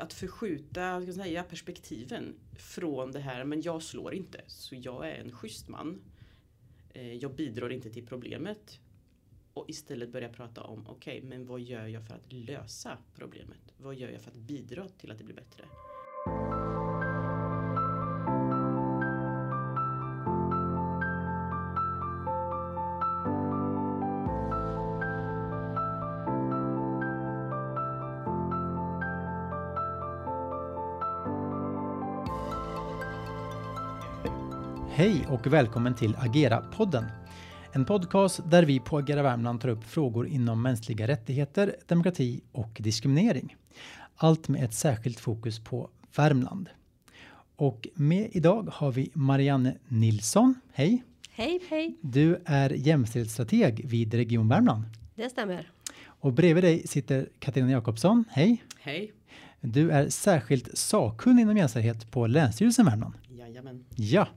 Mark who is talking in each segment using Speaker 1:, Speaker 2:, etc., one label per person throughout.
Speaker 1: alltså att förskjuta ska säga, perspektiven från det här, men jag slår inte, så jag är en schysst man. Eh, jag bidrar inte till problemet. Och istället börja prata om, okej, okay, men vad gör jag för att lösa problemet? Vad gör jag för att bidra till att det blir bättre?
Speaker 2: Hej och välkommen till Agera-podden. En podcast där vi på Agera Värmland tar upp frågor inom mänskliga rättigheter, demokrati och diskriminering. Allt med ett särskilt fokus på Värmland. Och med idag har vi Marianne Nilsson. Hej!
Speaker 3: Hej, hej!
Speaker 2: Du är jämställdhetsstrateg vid Region Värmland.
Speaker 3: Det stämmer.
Speaker 2: Och bredvid dig sitter Katarina Jakobsson. Hej!
Speaker 1: Hej!
Speaker 2: Du är särskilt sakkunnig inom jämställdhet på Länsstyrelsen Värmland.
Speaker 1: Jajamän.
Speaker 2: Ja.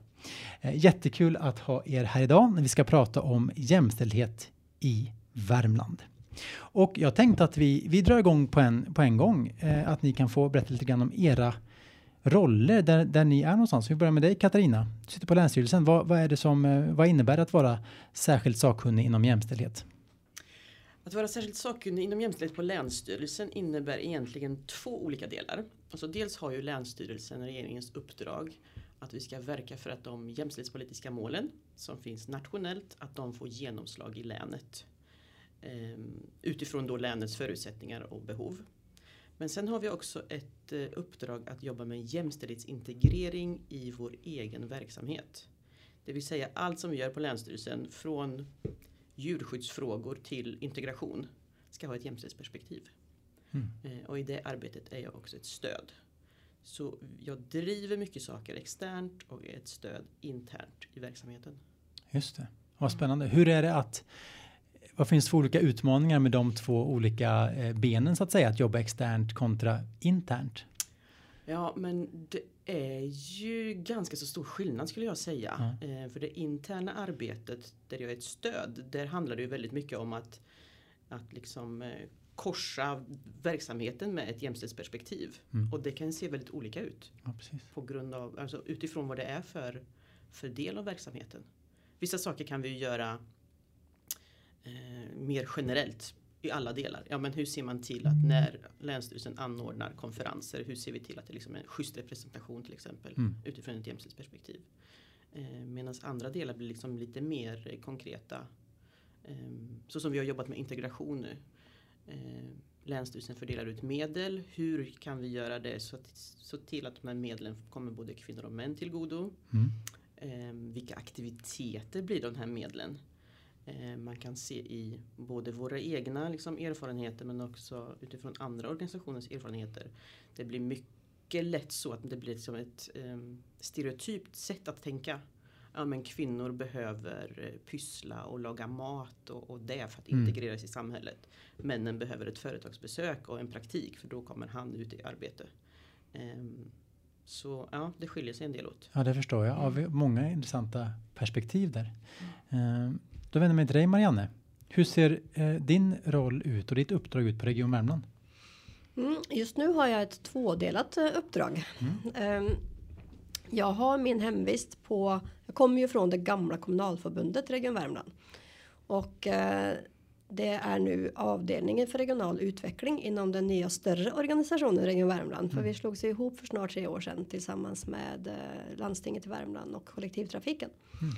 Speaker 2: Eh, jättekul att ha er här idag när vi ska prata om jämställdhet i Värmland. Och jag tänkte att vi, vi drar igång på en, på en gång, eh, att ni kan få berätta lite grann om era roller där, där ni är någonstans. Vi börjar med dig Katarina, du sitter på Länsstyrelsen. Vad, vad, är det som, eh, vad innebär det att vara särskilt sakkunnig inom jämställdhet?
Speaker 1: Att vara särskilt sakkunnig inom jämställdhet på Länsstyrelsen innebär egentligen två olika delar. Alltså dels har ju Länsstyrelsen regeringens uppdrag att vi ska verka för att de jämställdhetspolitiska målen som finns nationellt, att de får genomslag i länet. Ehm, utifrån då länets förutsättningar och behov. Men sen har vi också ett eh, uppdrag att jobba med jämställdhetsintegrering i vår egen verksamhet. Det vill säga allt som vi gör på Länsstyrelsen från djurskyddsfrågor till integration ska ha ett jämställdhetsperspektiv. Mm. Eh, och i det arbetet är jag också ett stöd. Så jag driver mycket saker externt och är ett stöd internt i verksamheten.
Speaker 2: Just det. Vad spännande. Hur är det att vad finns det för olika utmaningar med de två olika eh, benen så att säga? Att jobba externt kontra internt?
Speaker 1: Ja, men det är ju ganska så stor skillnad skulle jag säga. Mm. För det interna arbetet där jag är ett stöd, där handlar det ju väldigt mycket om att, att liksom eh, korsa verksamheten med ett jämställdhetsperspektiv. Mm. Och det kan se väldigt olika ut.
Speaker 2: Ja,
Speaker 1: på grund av, alltså utifrån vad det är för, för del av verksamheten. Vissa saker kan vi göra eh, mer generellt i alla delar. Ja, men hur ser man till att när Länsstyrelsen anordnar konferenser, hur ser vi till att det liksom är en schysst representation till exempel mm. utifrån ett jämställdhetsperspektiv. Eh, Medan andra delar blir liksom lite mer konkreta. Eh, så som vi har jobbat med integration nu eh, Länsstyrelsen fördelar ut medel. Hur kan vi göra det så, att, så till att de här medlen kommer både kvinnor och män till godo? Mm. Eh, vilka aktiviteter blir de här medlen? Eh, man kan se i både våra egna liksom, erfarenheter men också utifrån andra organisationers erfarenheter. Det blir mycket lätt så att det blir liksom ett eh, stereotypt sätt att tänka ja, men kvinnor behöver eh, pyssla och laga mat och, och det för att mm. integreras i samhället. Männen behöver ett företagsbesök och en praktik för då kommer han ut i arbete. Um, så ja, det skiljer sig en del åt.
Speaker 2: Ja, det förstår jag. Av många intressanta perspektiv där. Mm. Då vänder jag mig till dig Marianne. Hur ser eh, din roll ut och ditt uppdrag ut på Region Värmland?
Speaker 3: Mm, just nu har jag ett tvådelat eh, uppdrag. Mm. Um, jag har min hemvist på, jag kommer ju från det gamla kommunalförbundet Region Värmland. Och eh, det är nu avdelningen för regional utveckling inom den nya större organisationen Region Värmland. För mm. vi slog sig ihop för snart tre år sedan tillsammans med eh, landstinget i Värmland och kollektivtrafiken. Mm.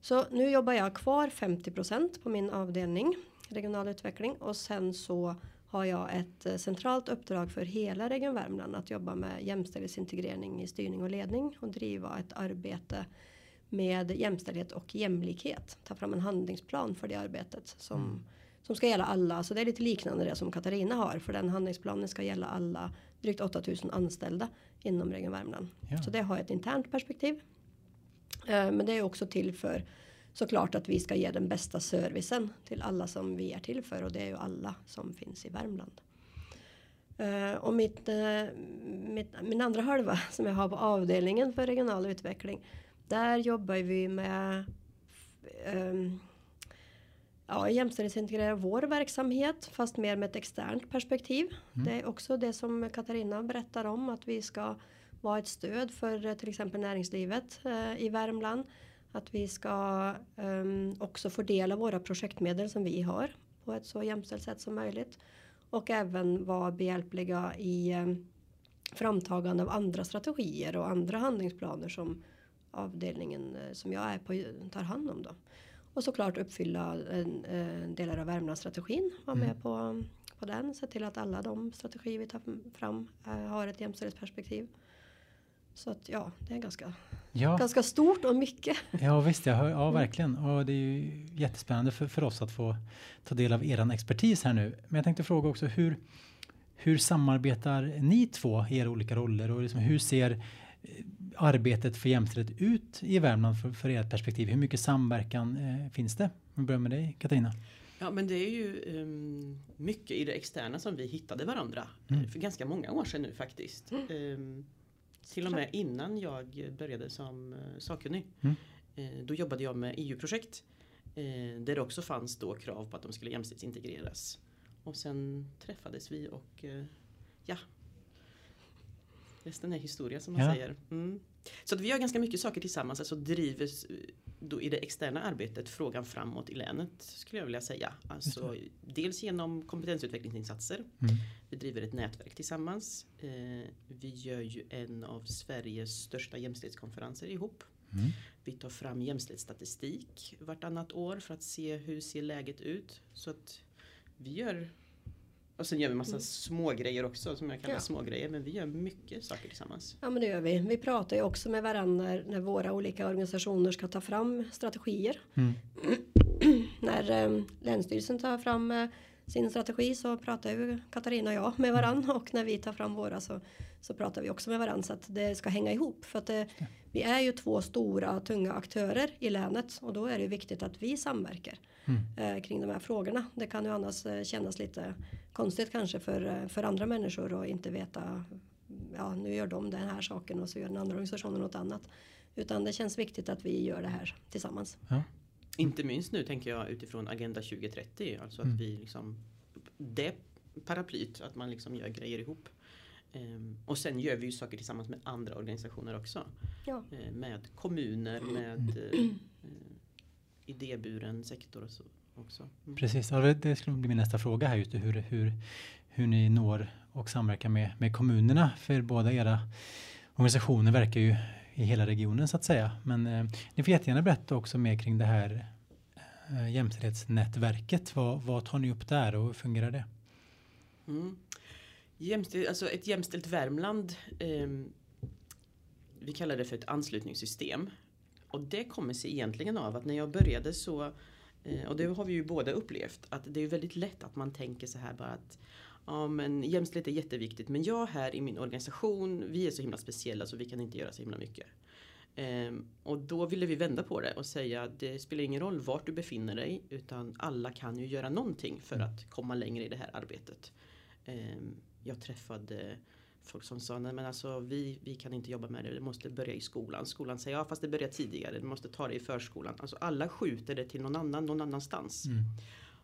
Speaker 3: Så nu jobbar jag kvar 50% på min avdelning regional utveckling och sen så har jag ett eh, centralt uppdrag för hela Region Värmland att jobba med jämställdhetsintegrering i styrning och ledning och driva ett arbete med jämställdhet och jämlikhet. Ta fram en handlingsplan för det arbetet som, mm. som ska gälla alla. Så det är lite liknande det som Katarina har för den handlingsplanen ska gälla alla drygt 8000 anställda inom Region Värmland. Ja. Så det har ett internt perspektiv. Eh, men det är också till för såklart att vi ska ge den bästa servicen till alla som vi är till för och det är ju alla som finns i Värmland. Uh, och mitt, uh, mitt, min andra halva som jag har på avdelningen för regional utveckling. Där jobbar vi med um, ja, jämställdhetsintegrera vår verksamhet fast mer med ett externt perspektiv.
Speaker 2: Mm.
Speaker 3: Det är också det som Katarina berättar om att vi ska vara ett stöd för eh, till exempel näringslivet eh, i Värmland. Att vi ska um, också få del av våra projektmedel som vi har på ett så jämställt sätt som möjligt. Och även vara behjälpliga i um, framtagande av andra strategier och andra handlingsplaner som avdelningen eh, som jag är på tar hand om. Då. Och såklart uppfylla en, en delar av Värmlandsstrategin. Vara med
Speaker 2: Mm.
Speaker 3: på, på den. Se till att alla de strategier vi tar fram eh, har ett jämställdhetsperspektiv. Så att ja, det är ganska,
Speaker 2: Ja,
Speaker 3: ganska stort och mycket.
Speaker 2: ja visst, jag hör, ja
Speaker 3: Mm.
Speaker 2: verkligen. Och det är ju jättespännande för, för oss att få ta del av eran expertis här nu. Men jag tänkte fråga också hur, hur samarbetar ni två i era olika roller och liksom hur ser eh, arbetet för jämställdhet ut i Värmland för, för ert perspektiv? Hur mycket samverkan eh, finns det? Vi börjar med dig Katarina.
Speaker 1: Ja men det är ju um, mycket i det externa som vi hittade varandra
Speaker 2: Mm.
Speaker 1: eh, för ganska många år sedan nu faktiskt. Um, till och med innan jag började som uh, sakkunnig.
Speaker 2: Mm.
Speaker 1: Eh, då jobbade jag med EU-projekt. eh, där det också fanns då krav på att de skulle jämställdhetsintegreras. Och sen träffades vi och eh, ja. Resten är historia som man
Speaker 2: Ja.
Speaker 1: säger. Mm. Så att vi gör ganska mycket saker tillsammans. Alltså driver då i det externa arbetet frågan framåt i länet skulle jag vilja säga. Alltså, dels genom kompetensutvecklingsinsatser.
Speaker 2: Mm.
Speaker 1: Vi driver ett nätverk tillsammans. Eh, vi gör ju en av Sveriges största jämställdhetskonferenser ihop.
Speaker 2: Mm.
Speaker 1: Vi tar fram jämställdhetsstatistik vartannat år för att se hur ser läget ut. Så att vi gör och sen gör vi massa
Speaker 3: Mm.
Speaker 1: små grejer också som jag kallar
Speaker 3: Ja.
Speaker 1: små grejer Men vi gör mycket saker tillsammans.
Speaker 3: Ja men det gör vi. Vi pratar ju också med varandra när, när våra olika organisationer ska ta fram strategier.
Speaker 2: Mm.
Speaker 3: När eh, Länsstyrelsen tar fram eh, sin strategi så pratar ju Katarina och jag med varandra och när vi tar fram våra så, så pratar vi också med varandra så att det ska hänga ihop. För att det, vi är ju två stora tunga aktörer i länet och då är det ju viktigt att vi samverkar
Speaker 2: Mm.
Speaker 3: eh, kring de här frågorna. Det kan ju annars eh, kännas lite konstigt kanske för, eh, för andra människor att inte veta ja nu gör de den här saken och så gör den andra organisationen något annat. Utan det känns viktigt att vi gör det här tillsammans.
Speaker 1: Inte minst nu tänker jag utifrån Agenda 2030. Alltså att
Speaker 2: Mm.
Speaker 1: vi liksom Det paraplyt, att man liksom gör grejer ihop. Ehm, och sen gör vi ju saker tillsammans med andra organisationer också.
Speaker 3: Ja.
Speaker 1: Eh, med kommuner, med eh, eh, idéburen sektor och så också. Mm.
Speaker 2: Precis, ja, det- skulle bli min nästa fråga här just hur, hur, hur ni når och samverkar med, med kommunerna. För båda era organisationer verkar ju i hela regionen så att säga. Men eh, ni får jättegärna berätta också mer kring det här eh, jämställdhetsnätverket. Vad, vad tar ni upp där och hur fungerar det?
Speaker 1: Mm. Jämställ, alltså ett jämställt Värmland. ehm, vi kallar det för ett anslutningssystem. Och det kommer sig egentligen av att när jag började så eh, och det har vi ju båda upplevt att det är väldigt lätt att man tänker så här bara att Ja men jämställdhet är jätteviktigt men jag här i min organisation vi är så himla speciella så vi kan inte göra så himla mycket. Ehm, och då ville vi vända på det och säga att det spelar ingen roll vart du befinner dig utan alla kan ju göra någonting för att komma längre i det här arbetet. Ehm, jag träffade folk som sa nej men alltså vi, vi kan inte jobba med det, det måste börja i skolan. Skolan säger ja fast det börjar tidigare, du måste ta det i förskolan. Alltså alla skjuter det till någon annan någon annanstans.
Speaker 2: Mm.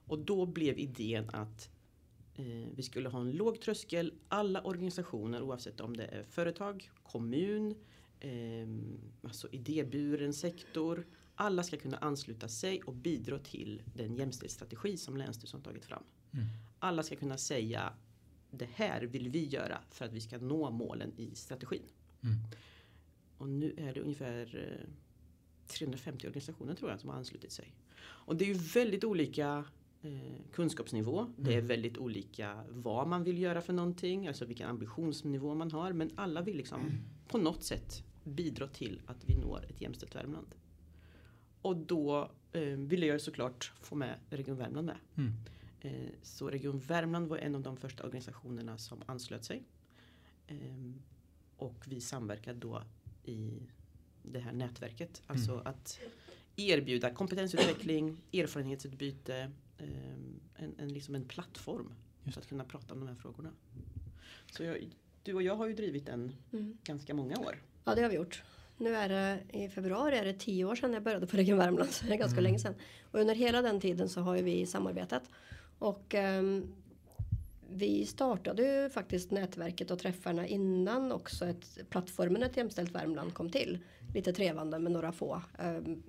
Speaker 1: Och då blev idén att eh, vi skulle ha en låg tröskel. Alla organisationer oavsett om det är företag, kommun, eh, alltså idéburen sektor. Alla ska kunna ansluta sig och bidra till den jämställdhetsstrategi som Länsstyrelsen har tagit fram.
Speaker 2: Mm.
Speaker 1: Alla ska kunna säga det här vill vi göra för att vi ska nå målen i strategin.
Speaker 2: Mm.
Speaker 1: Och nu är det ungefär eh, 350 organisationer tror jag som har anslutit sig. Och det är ju väldigt olika eh, kunskapsnivå. Det är väldigt olika vad man vill göra för någonting. Alltså vilken ambitionsnivå man har. Men alla vill liksom på något sätt bidra till att vi når ett jämställt Värmland. Och då eh, ville jag såklart få med Region Värmland med.
Speaker 2: Mm.
Speaker 1: Eh, så Region Värmland var en av de första organisationerna som anslöt sig. Ehm, och vi samverkade då i det här nätverket. Alltså
Speaker 2: Mm.
Speaker 1: att erbjuda kompetensutveckling, erfarenhetsutbyte, ehm, en, en, liksom en plattform för att kunna prata om de här frågorna. Så jag, du och jag har ju drivit den
Speaker 3: Mm.
Speaker 1: ganska många år.
Speaker 3: Ja det har vi gjort. Nu är det i februari är det tio år sedan jag började på Region Värmland. Så det är ganska länge sedan. Och under hela den tiden så har ju vi samarbetat. Och ehm, vi startade ju faktiskt nätverket och träffarna innan också ett, plattformen Ett jämställt Värmland kom till. Lite trevande med några få, ehm,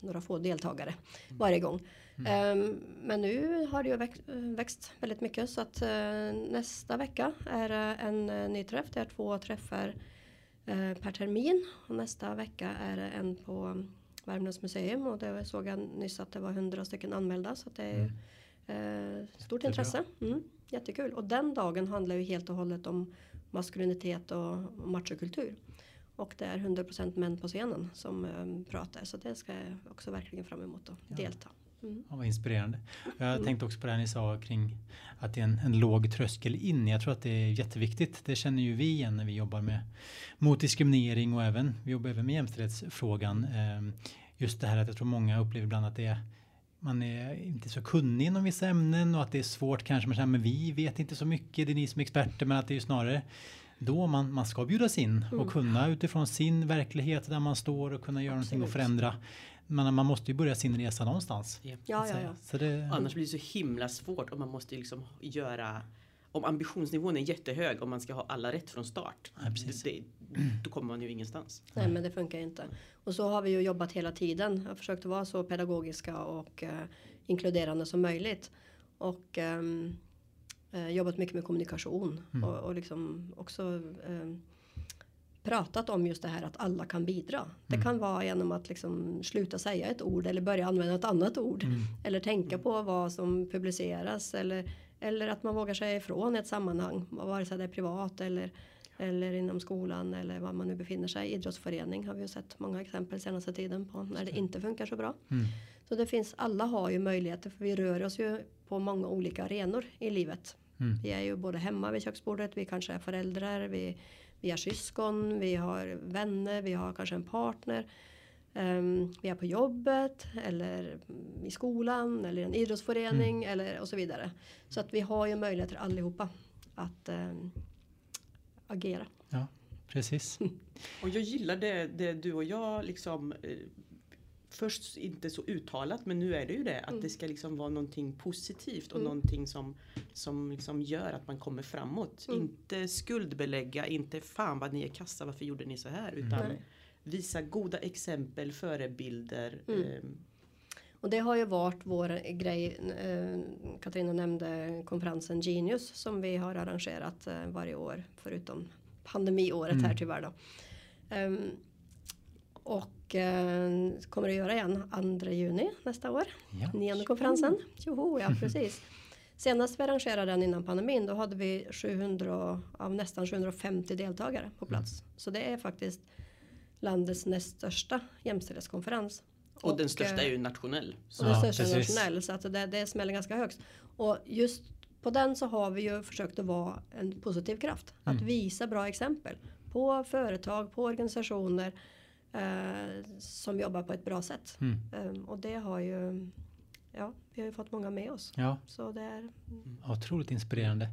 Speaker 3: några få deltagare varje gång. Ehm, men nu har det ju växt, växt väldigt mycket så att eh, nästa vecka är det en eh, ny träff. Det är två träffar eh, per termin. Och nästa vecka är det en på Värmlands museum och det såg jag nyss att det var hundra stycken anmälda så att det är ju Eh, stort
Speaker 2: Jättebra.
Speaker 3: intresse. Mm, jättekul. Och den dagen handlar ju helt och hållet om maskulinitet och machokultur. Och det är 100% män på scenen som eh, pratar. Så det ska jag också verkligen fram emot att
Speaker 2: Ja.
Speaker 3: delta. Mm.
Speaker 2: Ja, vad inspirerande. Jag
Speaker 3: Mm.
Speaker 2: tänkte också på det ni sa kring att det är en, en låg tröskel in. Jag tror att det är jätteviktigt. Det känner ju vi igen när vi jobbar med mot diskriminering och även vi jobbar även med jämställdhetsfrågan. Ehm, Just det här att jag tror många upplever ibland att det är man är inte så kunnig inom vissa ämnen och att det är svårt kanske. Man känner men vi vet inte så mycket, det är ni som är experter. Men att det är ju snarare då man, man ska bjudas in
Speaker 3: Mm.
Speaker 2: och kunna utifrån sin verklighet där man står och kunna göra någonting och
Speaker 3: Absolut.
Speaker 2: förändra. Men man måste ju börja sin resa någonstans.
Speaker 1: Ja.
Speaker 3: Ja, ja, ja.
Speaker 2: Så det,
Speaker 1: Annars blir det så himla svårt om man måste liksom göra om ambitionsnivån är jättehög och man ska ha alla rätt från start.
Speaker 2: Ja,
Speaker 1: det, då kommer man ju ingenstans.
Speaker 3: Nej men det funkar inte. Och så har vi ju jobbat hela tiden. Jag har försökt vara så pedagogiska och eh, inkluderande som möjligt. Och ehm, eh, jobbat mycket med kommunikation.
Speaker 2: Mm.
Speaker 3: Och, och liksom också ehm, pratat om just det här att alla kan bidra. Det
Speaker 2: Mm.
Speaker 3: kan vara genom att liksom sluta säga ett ord eller börja använda ett annat ord.
Speaker 2: Mm.
Speaker 3: Eller tänka på vad som publiceras. Eller, eller att man vågar säga ifrån i ett sammanhang. Vare sig det är privat eller, eller inom skolan eller var man nu befinner sig. Idrottsförening har vi ju sett många exempel senaste tiden på när det inte funkar så bra.
Speaker 2: Mm.
Speaker 3: Så det finns, alla har ju möjligheter för vi rör oss ju på många olika arenor i livet.
Speaker 2: Mm.
Speaker 3: Vi är ju både hemma vid köksbordet, vi kanske är föräldrar, vi, vi är syskon, vi har vänner, vi har kanske en partner. Ehm, vi är på jobbet eller i skolan eller i en idrottsförening eller och så vidare. Så att vi har ju möjligheter allihopa att ehm, agera.
Speaker 2: Precis.
Speaker 1: Och jag gillar det, det du och jag liksom eh, Först inte så uttalat men nu är det ju det att
Speaker 3: Mm.
Speaker 1: det ska liksom vara någonting positivt och
Speaker 3: Mm.
Speaker 1: någonting som, som liksom gör att man kommer framåt.
Speaker 3: Mm.
Speaker 1: Inte skuldbelägga, inte fan vad ni är kassa, varför gjorde ni så här? Utan
Speaker 3: Nej.
Speaker 1: visa goda exempel, förebilder.
Speaker 3: Mm.
Speaker 1: ehm,
Speaker 3: Och det har ju varit vår grej. Eh, Katarina nämnde konferensen Genius som vi har arrangerat eh, varje år förutom pandemiåret här
Speaker 2: Mm.
Speaker 3: tyvärr då. Ehm, och eh, kommer att göra igen 2 juni nästa år.
Speaker 2: Ja.
Speaker 3: Nionde konferensen. Joho, ja precis. Senast vi arrangerade den innan pandemin då hade vi 700 av nästan 750 deltagare på plats. Så det är faktiskt landets näst största jämställdhetskonferens.
Speaker 1: och, den största
Speaker 3: eh,
Speaker 1: är ju nationell. Så
Speaker 3: och den
Speaker 2: Ja,
Speaker 3: största är
Speaker 2: precis.
Speaker 3: nationell så att det, det smäller ganska högst. Och just på den så har vi ju försökt att vara en positiv kraft. Att
Speaker 2: Mm.
Speaker 3: visa bra exempel på företag, på organisationer eh, som jobbar på ett bra sätt.
Speaker 2: Mm.
Speaker 3: Eh, och det har ju, ja, vi har ju fått många med oss.
Speaker 2: Ja,
Speaker 3: Så det är,
Speaker 2: otroligt inspirerande.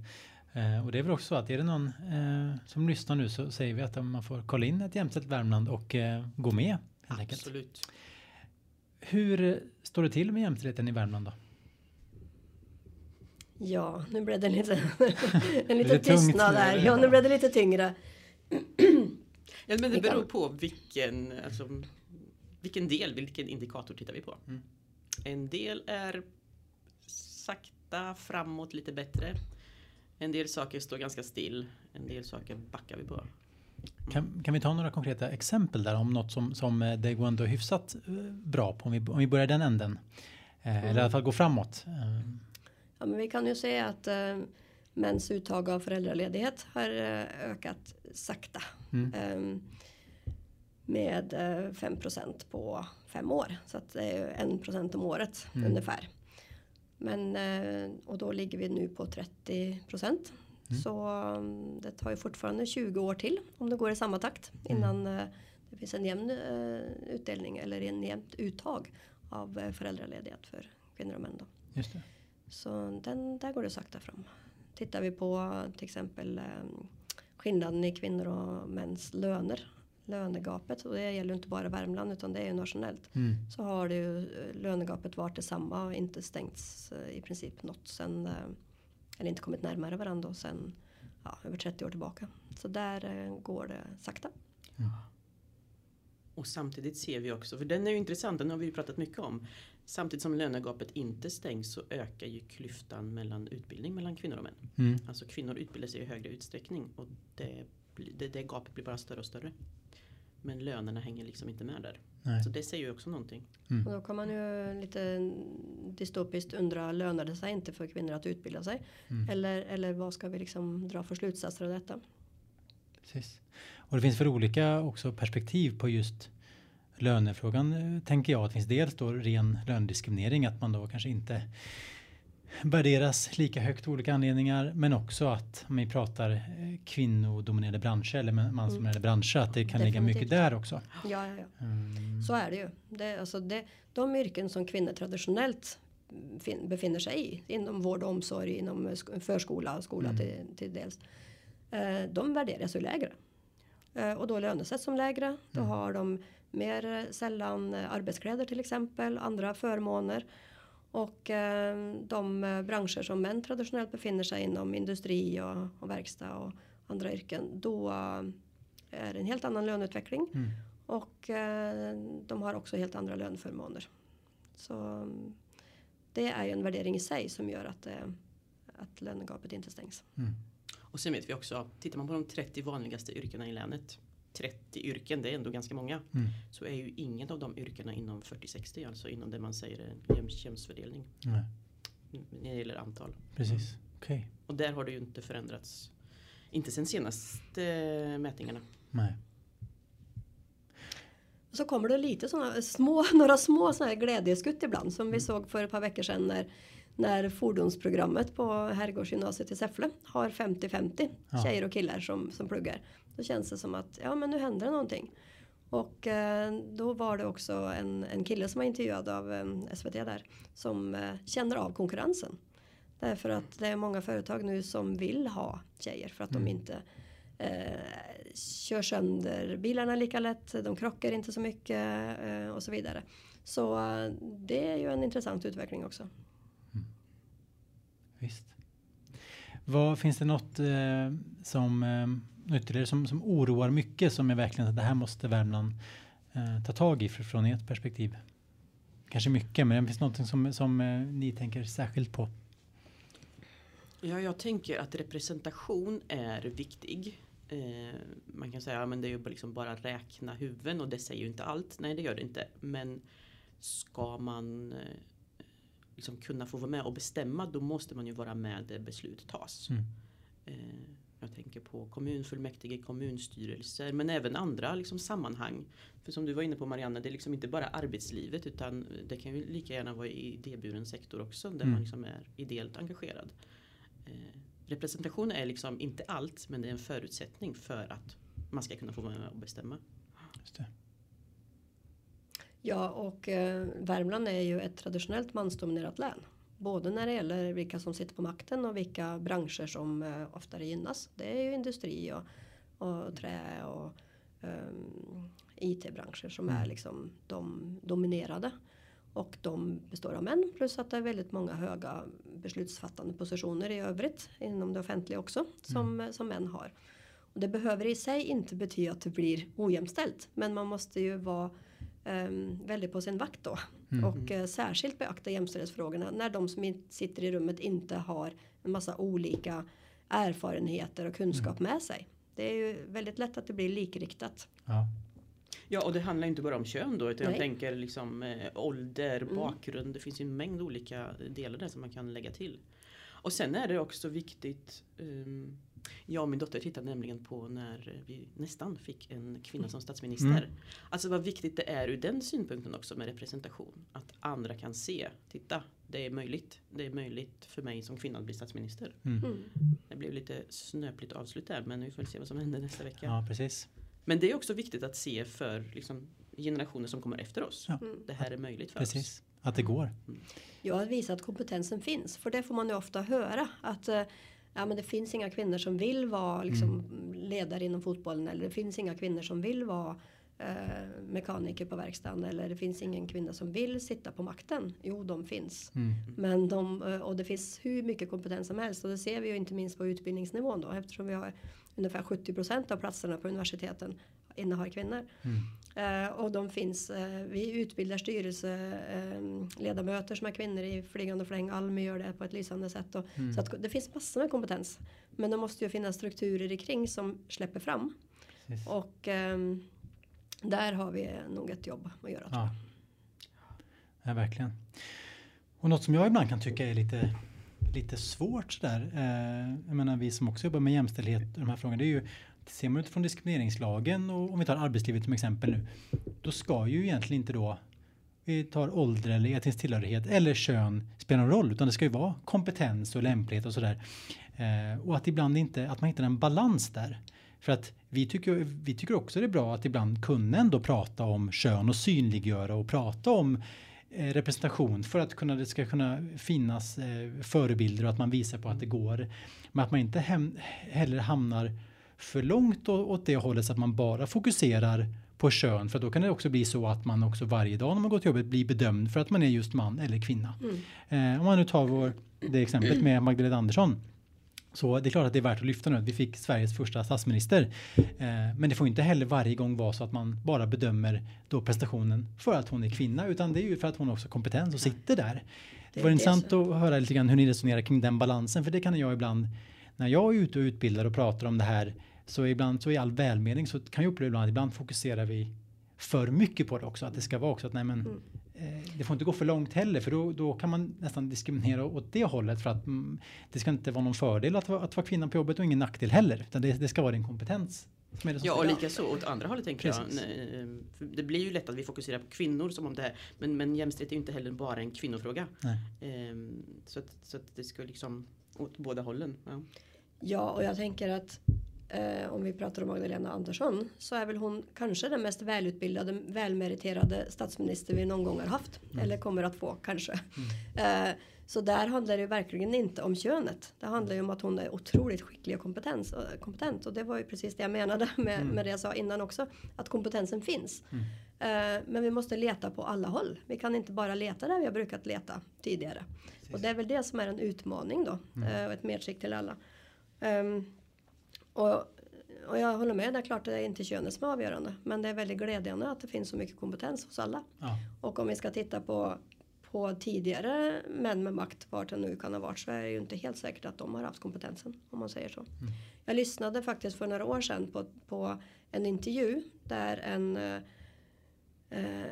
Speaker 2: Eh, och det är väl också så att är det någon eh, som lyssnar nu så säger vi att man får kolla in ett jämställt Värmland och eh, gå med. Helt enkelt.
Speaker 1: absolut.
Speaker 2: Hur står det till med jämställdheten i Värmland då?
Speaker 3: ja, nu blev det lite, en
Speaker 2: Lite
Speaker 3: liten tystnad
Speaker 2: nu,
Speaker 3: där. Ja, nu blev det lite tyngre.
Speaker 1: Ja, men det beror på vilken, alltså, vilken del, vilken indikator tittar vi på.
Speaker 2: Mm.
Speaker 1: En del är sakta framåt lite bättre. En del saker står ganska still. En del saker backar vi på.
Speaker 2: Kan, kan vi ta några konkreta exempel där om något som, som eh, det går ändå hyfsat eh, bra på om vi, om vi börjar den änden? Eh, Eller i alla fall gå framåt.
Speaker 3: Ja, men vi kan ju se att eh, mäns uttag av föräldraledighet har eh, ökat sakta.
Speaker 2: Mm.
Speaker 3: Eh, med eh, 5% på fem år. Så att det är ju 1 procent om året
Speaker 2: Mm.
Speaker 3: ungefär. Men, eh, och då ligger vi nu på 30 procent.
Speaker 2: Mm.
Speaker 3: Så mm, det tar ju fortfarande 20 år till om det går i samma takt
Speaker 2: Mm.
Speaker 3: innan eh, det finns en jämn eh, utdelning eller en jämnt uttag av eh, föräldraledighet för kvinnor och män. Då. Så den, där går det sakta fram. Tittar vi på till exempel eh, skillnaden i kvinnor och mäns löner lönegapet och det gäller inte bara Värmland utan det är ju nationellt.
Speaker 2: Mm.
Speaker 3: Så har det ju eh, lönegapet varit detsamma och inte stängts eh, i princip något sen eh, eller inte kommit närmare varandra sen ja, över 30 år tillbaka. Så där går det sakta.
Speaker 1: Och samtidigt ser vi också, för den är ju intressant, den har vi ju pratat mycket om. Samtidigt som lönegapet inte stängs så ökar ju klyftan mellan utbildning mellan kvinnor och män.
Speaker 2: Mm.
Speaker 1: Alltså kvinnor utbildar sig i högre utsträckning och det, det, det gapet blir bara större och större. Men lönerna hänger liksom inte med där.
Speaker 2: Nej.
Speaker 1: Så det säger ju också någonting.
Speaker 2: Mm.
Speaker 3: Och då kan man ju lite dystopiskt undra, lönar det sig inte för kvinnor att utbilda sig?
Speaker 2: Mm.
Speaker 3: Eller, eller vad ska vi liksom dra för slutsatser av detta?
Speaker 2: Precis. Och det finns för olika också perspektiv på just lönefrågan eh, tänker jag. att Det finns dels då ren lönediskriminering, att man då kanske inte värderas lika högt av olika anledningar, men också att om vi pratar eh, kvinnodominerade branscher eller mansdominerade branscher, att det kan ligga mycket
Speaker 3: Definitivt.
Speaker 2: där också.
Speaker 3: Ja, ja, ja.
Speaker 2: Mm.
Speaker 3: Så är det ju. Det, alltså det, de yrken som kvinnor traditionellt fin, befinner sig i, inom vård och omsorg, inom sk- förskola och skola
Speaker 2: Mm.
Speaker 3: till, till dels. Eh, de värderas ju lägre. Och då lönesätts som lägre. Då
Speaker 2: Mm.
Speaker 3: har de mer sällan arbetskläder till exempel, andra förmåner. Och eh, de branscher som män traditionellt befinner sig inom, industri och, och verkstad och andra yrken, då eh, är det en helt annan löneutveckling.
Speaker 2: Mm.
Speaker 3: Och eh, de har också helt andra löneförmåner. Så det är ju en värdering i sig som gör att, eh, att lönegapet inte stängs.
Speaker 2: Mm.
Speaker 1: Och sen vet vi också, tittar man på de 30 vanligaste yrkena i länet 30 yrken, det är ändå ganska många.
Speaker 2: Mm.
Speaker 1: Så är ju ingen av de yrkena inom 40-60, alltså inom det man säger är jäm, jämnsfördelning.
Speaker 2: Nej,
Speaker 1: När det gäller antal.
Speaker 2: precis. Okej.
Speaker 1: Och där har det ju inte förändrats. Inte sen senaste mätningarna.
Speaker 2: Nej.
Speaker 3: Så kommer det lite såna små, några små såna här glädjeskutt ibland som vi såg för ett par veckor sedan när, när fordonsprogrammet på Herrgårdsgymnasiet i Säffle har 50-50
Speaker 2: Ja.
Speaker 3: tjejer och killar som, som pluggar. Då känns det som att ja men nu händer det någonting. Och eh, då var det också en, en kille som var intervjuad av eh, SVT där som eh, känner av konkurrensen. Därför att det är många företag nu som vill ha tjejer för att de inte eh, kör sönder bilarna lika lätt, de krockar inte så mycket eh, och så vidare. Så eh, det är ju en intressant utveckling också.
Speaker 2: Visst. Vad, finns det något eh, som, eh, ytterligare som, som oroar mycket som är verkligen att det här måste Värmland eh, ta tag i för, från ert perspektiv? Kanske mycket, men finns det något som, som eh, ni tänker särskilt på?
Speaker 1: Ja, jag tänker att representation är viktig. Eh, man kan säga att ja, det är ju liksom bara räkna huvuden och det säger ju inte allt. Nej, det gör det inte. Men ska man eh, liksom kunna få vara med och bestämma då måste man ju vara med där beslut tas.
Speaker 2: Mm.
Speaker 1: Eh, jag tänker på kommunfullmäktige, kommunstyrelser men även andra liksom, sammanhang. För som du var inne på Marianne, det är liksom inte bara arbetslivet utan det kan ju lika gärna vara i idéburen sektor också där
Speaker 2: Mm.
Speaker 1: man liksom är ideellt engagerad. Eh, representation är liksom inte allt men det är en förutsättning för att man ska kunna få vara med och bestämma.
Speaker 2: Just det.
Speaker 3: Ja, och eh, Värmland är ju ett traditionellt mansdominerat län. Både när det gäller vilka som sitter på makten och vilka branscher som eh, oftare gynnas. Det är ju industri och, och trä och ehm, IT-branscher som är liksom de dominerade. Och de består av män plus att det är väldigt många höga beslutsfattande positioner i övrigt inom det offentliga också som, som män har. Och det behöver i sig inte betyda att det blir ojämställt men man måste ju vara um, väldigt på sin vakt då. Och eh, särskilt beakta jämställdhetsfrågorna när de som sitter i rummet inte har en massa olika erfarenheter och kunskap med sig. Det är ju väldigt lätt att det blir likriktat.
Speaker 2: Ja.
Speaker 1: Ja och det handlar inte bara om kön då utan jag
Speaker 3: Nej.
Speaker 1: tänker liksom eh, ålder, bakgrund. Det finns ju en mängd olika delar där som man kan lägga till. Och sen är det också viktigt ehm, jag och min dotter tittade nämligen på när vi nästan fick en kvinna som statsminister.
Speaker 2: Mm.
Speaker 1: Alltså vad viktigt det är ur den synpunkten också med representation. Att andra kan se, titta det är möjligt. Det är möjligt för mig som kvinna att bli statsminister.
Speaker 2: Mm.
Speaker 3: Mm.
Speaker 1: Det blev lite snöpligt avslut där men vi får se vad som händer nästa vecka.
Speaker 2: ja, precis.
Speaker 1: Men det är också viktigt att se för liksom, generationer som kommer efter oss.
Speaker 2: Ja.
Speaker 3: Mm.
Speaker 1: Det här är möjligt för oss.
Speaker 2: Precis. Att det går.
Speaker 3: Jag har visat att kompetensen finns. För det får man ju ofta höra. Att eh, ja, men det finns inga kvinnor som vill vara liksom, ledare inom fotbollen eller det finns inga kvinnor som vill vara eh, mekaniker på verkstaden eller det finns ingen kvinna som vill sitta på makten. Jo, de finns.
Speaker 2: Mm.
Speaker 3: Men de, eh, och det finns hur mycket kompetens som helst och det ser vi ju inte minst på utbildningsnivån då eftersom vi har ungefär 70 procent av platserna på universiteten innehar kvinnor.
Speaker 2: Mm.
Speaker 3: Eh, och de finns, eh, vi utbildar styrelseledamöter som är kvinnor i flygande fläng. Almi gör det på ett lysande sätt. Och,
Speaker 2: Mm.
Speaker 3: Så att det finns massor med kompetens. Men det måste ju finnas strukturer i kring som släpper fram.
Speaker 2: Precis.
Speaker 3: Och ehm, där har vi nog ett jobb att göra.
Speaker 2: Ja. ja, verkligen. Och något som jag ibland kan tycka är lite, lite svårt sådär. Eh, jag menar vi som också jobbar med jämställdhet och de här frågorna. Det är ju, ser man utifrån diskrimineringslagen och om vi tar arbetslivet som exempel nu. Då ska ju egentligen inte då vi tar ålder eller etnisk tillhörighet eller kön spelar någon roll utan det ska ju vara kompetens och lämplighet och sådär. Eh, och att ibland inte, att man hittar en balans där. För att vi tycker, vi tycker också det är bra att ibland kunna ändå prata om kön och synliggöra och prata om eh, representation för att kunna, det ska kunna finnas eh, förebilder och att man visar på att det går. Men att man inte hem, heller hamnar för långt åt det hållet så att man bara fokuserar på kön för då kan det också bli så att man också varje dag när man går till jobbet blir bedömd för att man är just man eller kvinna.
Speaker 3: Mm.
Speaker 2: Eh, om man nu tar vår, det exemplet med Magdalena Andersson. Så det är klart att det är värt att lyfta nu att vi fick Sveriges första statsminister. Eh, men det får inte heller varje gång vara så att man bara bedömer då prestationen för att hon är kvinna utan det är ju för att hon också har kompetens och sitter där. Det var
Speaker 3: det
Speaker 2: intressant att höra lite grann hur ni resonerar kring den balansen för det kan jag ibland när jag är ute och utbildar och pratar om det här så ibland så i all välmening så kan jag uppleva ibland att ibland fokuserar vi för mycket på det också. Att det ska vara också att nej men
Speaker 3: Mm.
Speaker 2: eh, det får inte gå för långt heller för då, då kan man nästan diskriminera åt det hållet för att mm, det ska inte vara någon fördel att, att vara kvinna på jobbet och ingen nackdel heller. Utan det, det ska vara din kompetens.
Speaker 1: Ja, och lika så åt andra hållet tänker
Speaker 2: Precis.
Speaker 1: jag. Nej, eh, Det blir ju lätt att vi fokuserar på kvinnor som om det här. Men, men jämställdhet är ju inte heller bara en kvinnofråga.
Speaker 2: Nej.
Speaker 1: Ehm, så, att, så att det ska liksom åt båda hållen. Ja.
Speaker 3: Ja, och jag tänker att eh, om vi pratar om Magdalena Andersson så är väl hon kanske den mest välutbildade, välmeriterade statsminister vi någon gång har haft. Eller kommer att få kanske. Eh, så där handlar det verkligen inte om könet. Det handlar ju om att hon är otroligt skicklig och kompetens, och, kompetent. Och det var ju precis det jag menade med, med det jag sa innan också. Att kompetensen finns. Eh, men vi måste leta på alla håll. Vi kan inte bara leta där vi har brukat leta tidigare. Och det är väl det som är en utmaning då. eh, Och ett medskick till alla. Ehm, och, och jag håller med, det är klart det är inte könet som är avgörande. Men det är väldigt glädjande att det finns så mycket kompetens hos alla.
Speaker 2: Ja.
Speaker 3: Och om vi ska titta på, på tidigare män med makt, vart det nu kan ha varit, så är det ju inte helt säkert att de har haft kompetensen. Om man säger så. Jag lyssnade faktiskt för några år sedan på, på en intervju där en eh,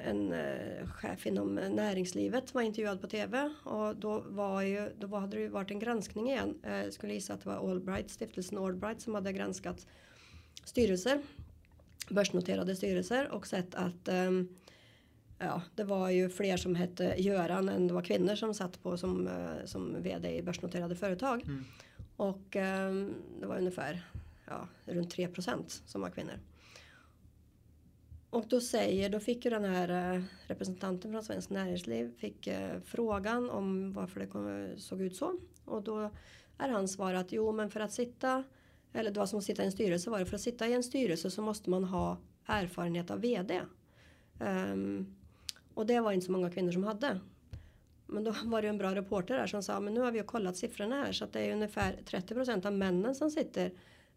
Speaker 3: en eh, chef inom näringslivet var intervjuad på tv och då, var ju, då hade det ju varit en granskning igen. Eh, Jag skulle gissa att det var Allbright, stiftelsen Allbright som hade granskat styrelser, börsnoterade styrelser och sett att ehm, ja, det var ju fler som hette Göran än det var kvinnor som satt på som, eh, som vd i börsnoterade företag.
Speaker 2: Mm.
Speaker 3: Och ehm, det var ungefär ja, runt 3% som var kvinnor. Och då säger, då fick ju den här eh, representanten från Svenskt Näringsliv fick eh, frågan om varför det såg ut så. Och då är hans svar att jo men för att sitta, eller det var som att sitta i en styrelse var det, för att sitta i en styrelse så måste man ha erfarenhet av VD. Um, ehm, och det var inte så många kvinnor som hade. Men då var det ju en bra reporter där som sa men nu har vi ju kollat siffrorna här så att det är ungefär 30% av männen som sitter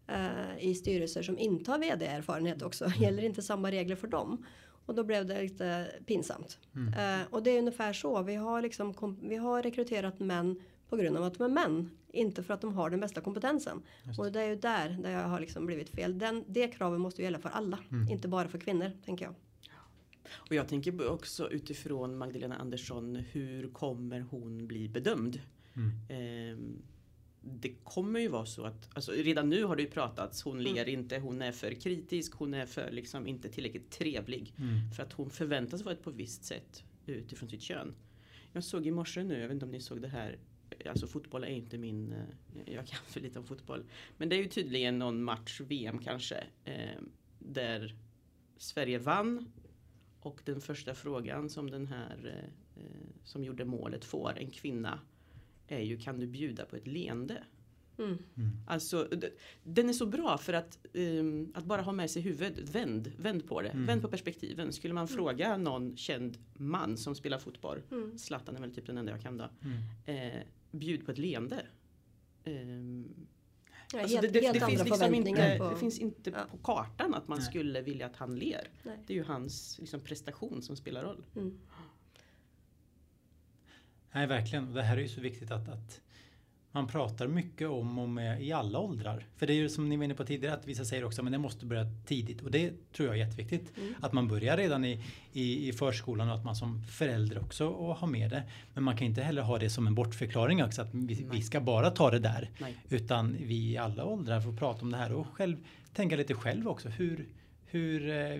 Speaker 3: eh, i styrelser som inte har vd-erfarenhet också. Gäller inte samma regler för dem? Och då blev det lite pinsamt. Eh, och det är ungefär så. Vi har, liksom, vi har rekryterat män på grund av att de är män. Inte för att de har den bästa kompetensen. Och det är ju där, där jag har liksom blivit fel. Den, det kravet måste ju gälla för alla. Inte bara för kvinnor, tänker jag.
Speaker 1: Och jag tänker också utifrån Magdalena Andersson, hur kommer hon bli bedömd?
Speaker 2: Mm.
Speaker 1: Ehm, det kommer ju vara så att, alltså redan nu har det ju pratats, hon ler inte, hon är för kritisk, hon är för liksom inte tillräckligt trevlig.
Speaker 2: Mm.
Speaker 1: För att hon förväntas vara på ett visst sätt utifrån sitt kön. Jag såg i morse nu, jag vet inte om ni såg det här, alltså fotboll är inte min, eh, jag kan för lite om fotboll. Men det är ju tydligen någon match, VM kanske, eh, där Sverige vann. Och den första frågan som den här eh, som gjorde målet får, en kvinna, är ju kan du bjuda på ett leende?
Speaker 3: Mm.
Speaker 1: Alltså, d- den är så bra för att, ehm, att bara ha med sig huvudet. Vänd, vänd på det.
Speaker 2: Mm.
Speaker 1: Vänd på perspektiven. Skulle man fråga någon känd man som spelar fotboll.
Speaker 3: Mm.
Speaker 1: Zlatan är väl typ den enda jag kan då.
Speaker 2: Mm.
Speaker 1: Eh, bjud på ett leende. Ehm,
Speaker 3: Ja,
Speaker 1: alltså
Speaker 3: helt
Speaker 1: det, det,
Speaker 3: helt
Speaker 1: det,
Speaker 3: andra
Speaker 1: finns liksom inte,
Speaker 3: på...
Speaker 1: det finns inte
Speaker 3: Ja.
Speaker 1: på kartan att man
Speaker 2: Nej.
Speaker 1: skulle vilja att han ler.
Speaker 3: Nej.
Speaker 1: Det är ju hans liksom, prestation som spelar roll.
Speaker 3: Mm.
Speaker 2: Nej, verkligen. Och det här är ju så viktigt att, att man pratar mycket om och med i alla åldrar. För det är ju som ni var inne på tidigare att vissa säger också men det måste börja tidigt och det tror jag är jätteviktigt.
Speaker 3: Mm.
Speaker 2: Att man börjar redan i, i, i förskolan och att man som förälder också och har med det. Men man kan inte heller ha det som en bortförklaring också att vi, vi ska bara ta det där.
Speaker 1: Nej.
Speaker 2: Utan vi i alla åldrar får prata om det här och själv tänka lite själv också. Hur, hur eh,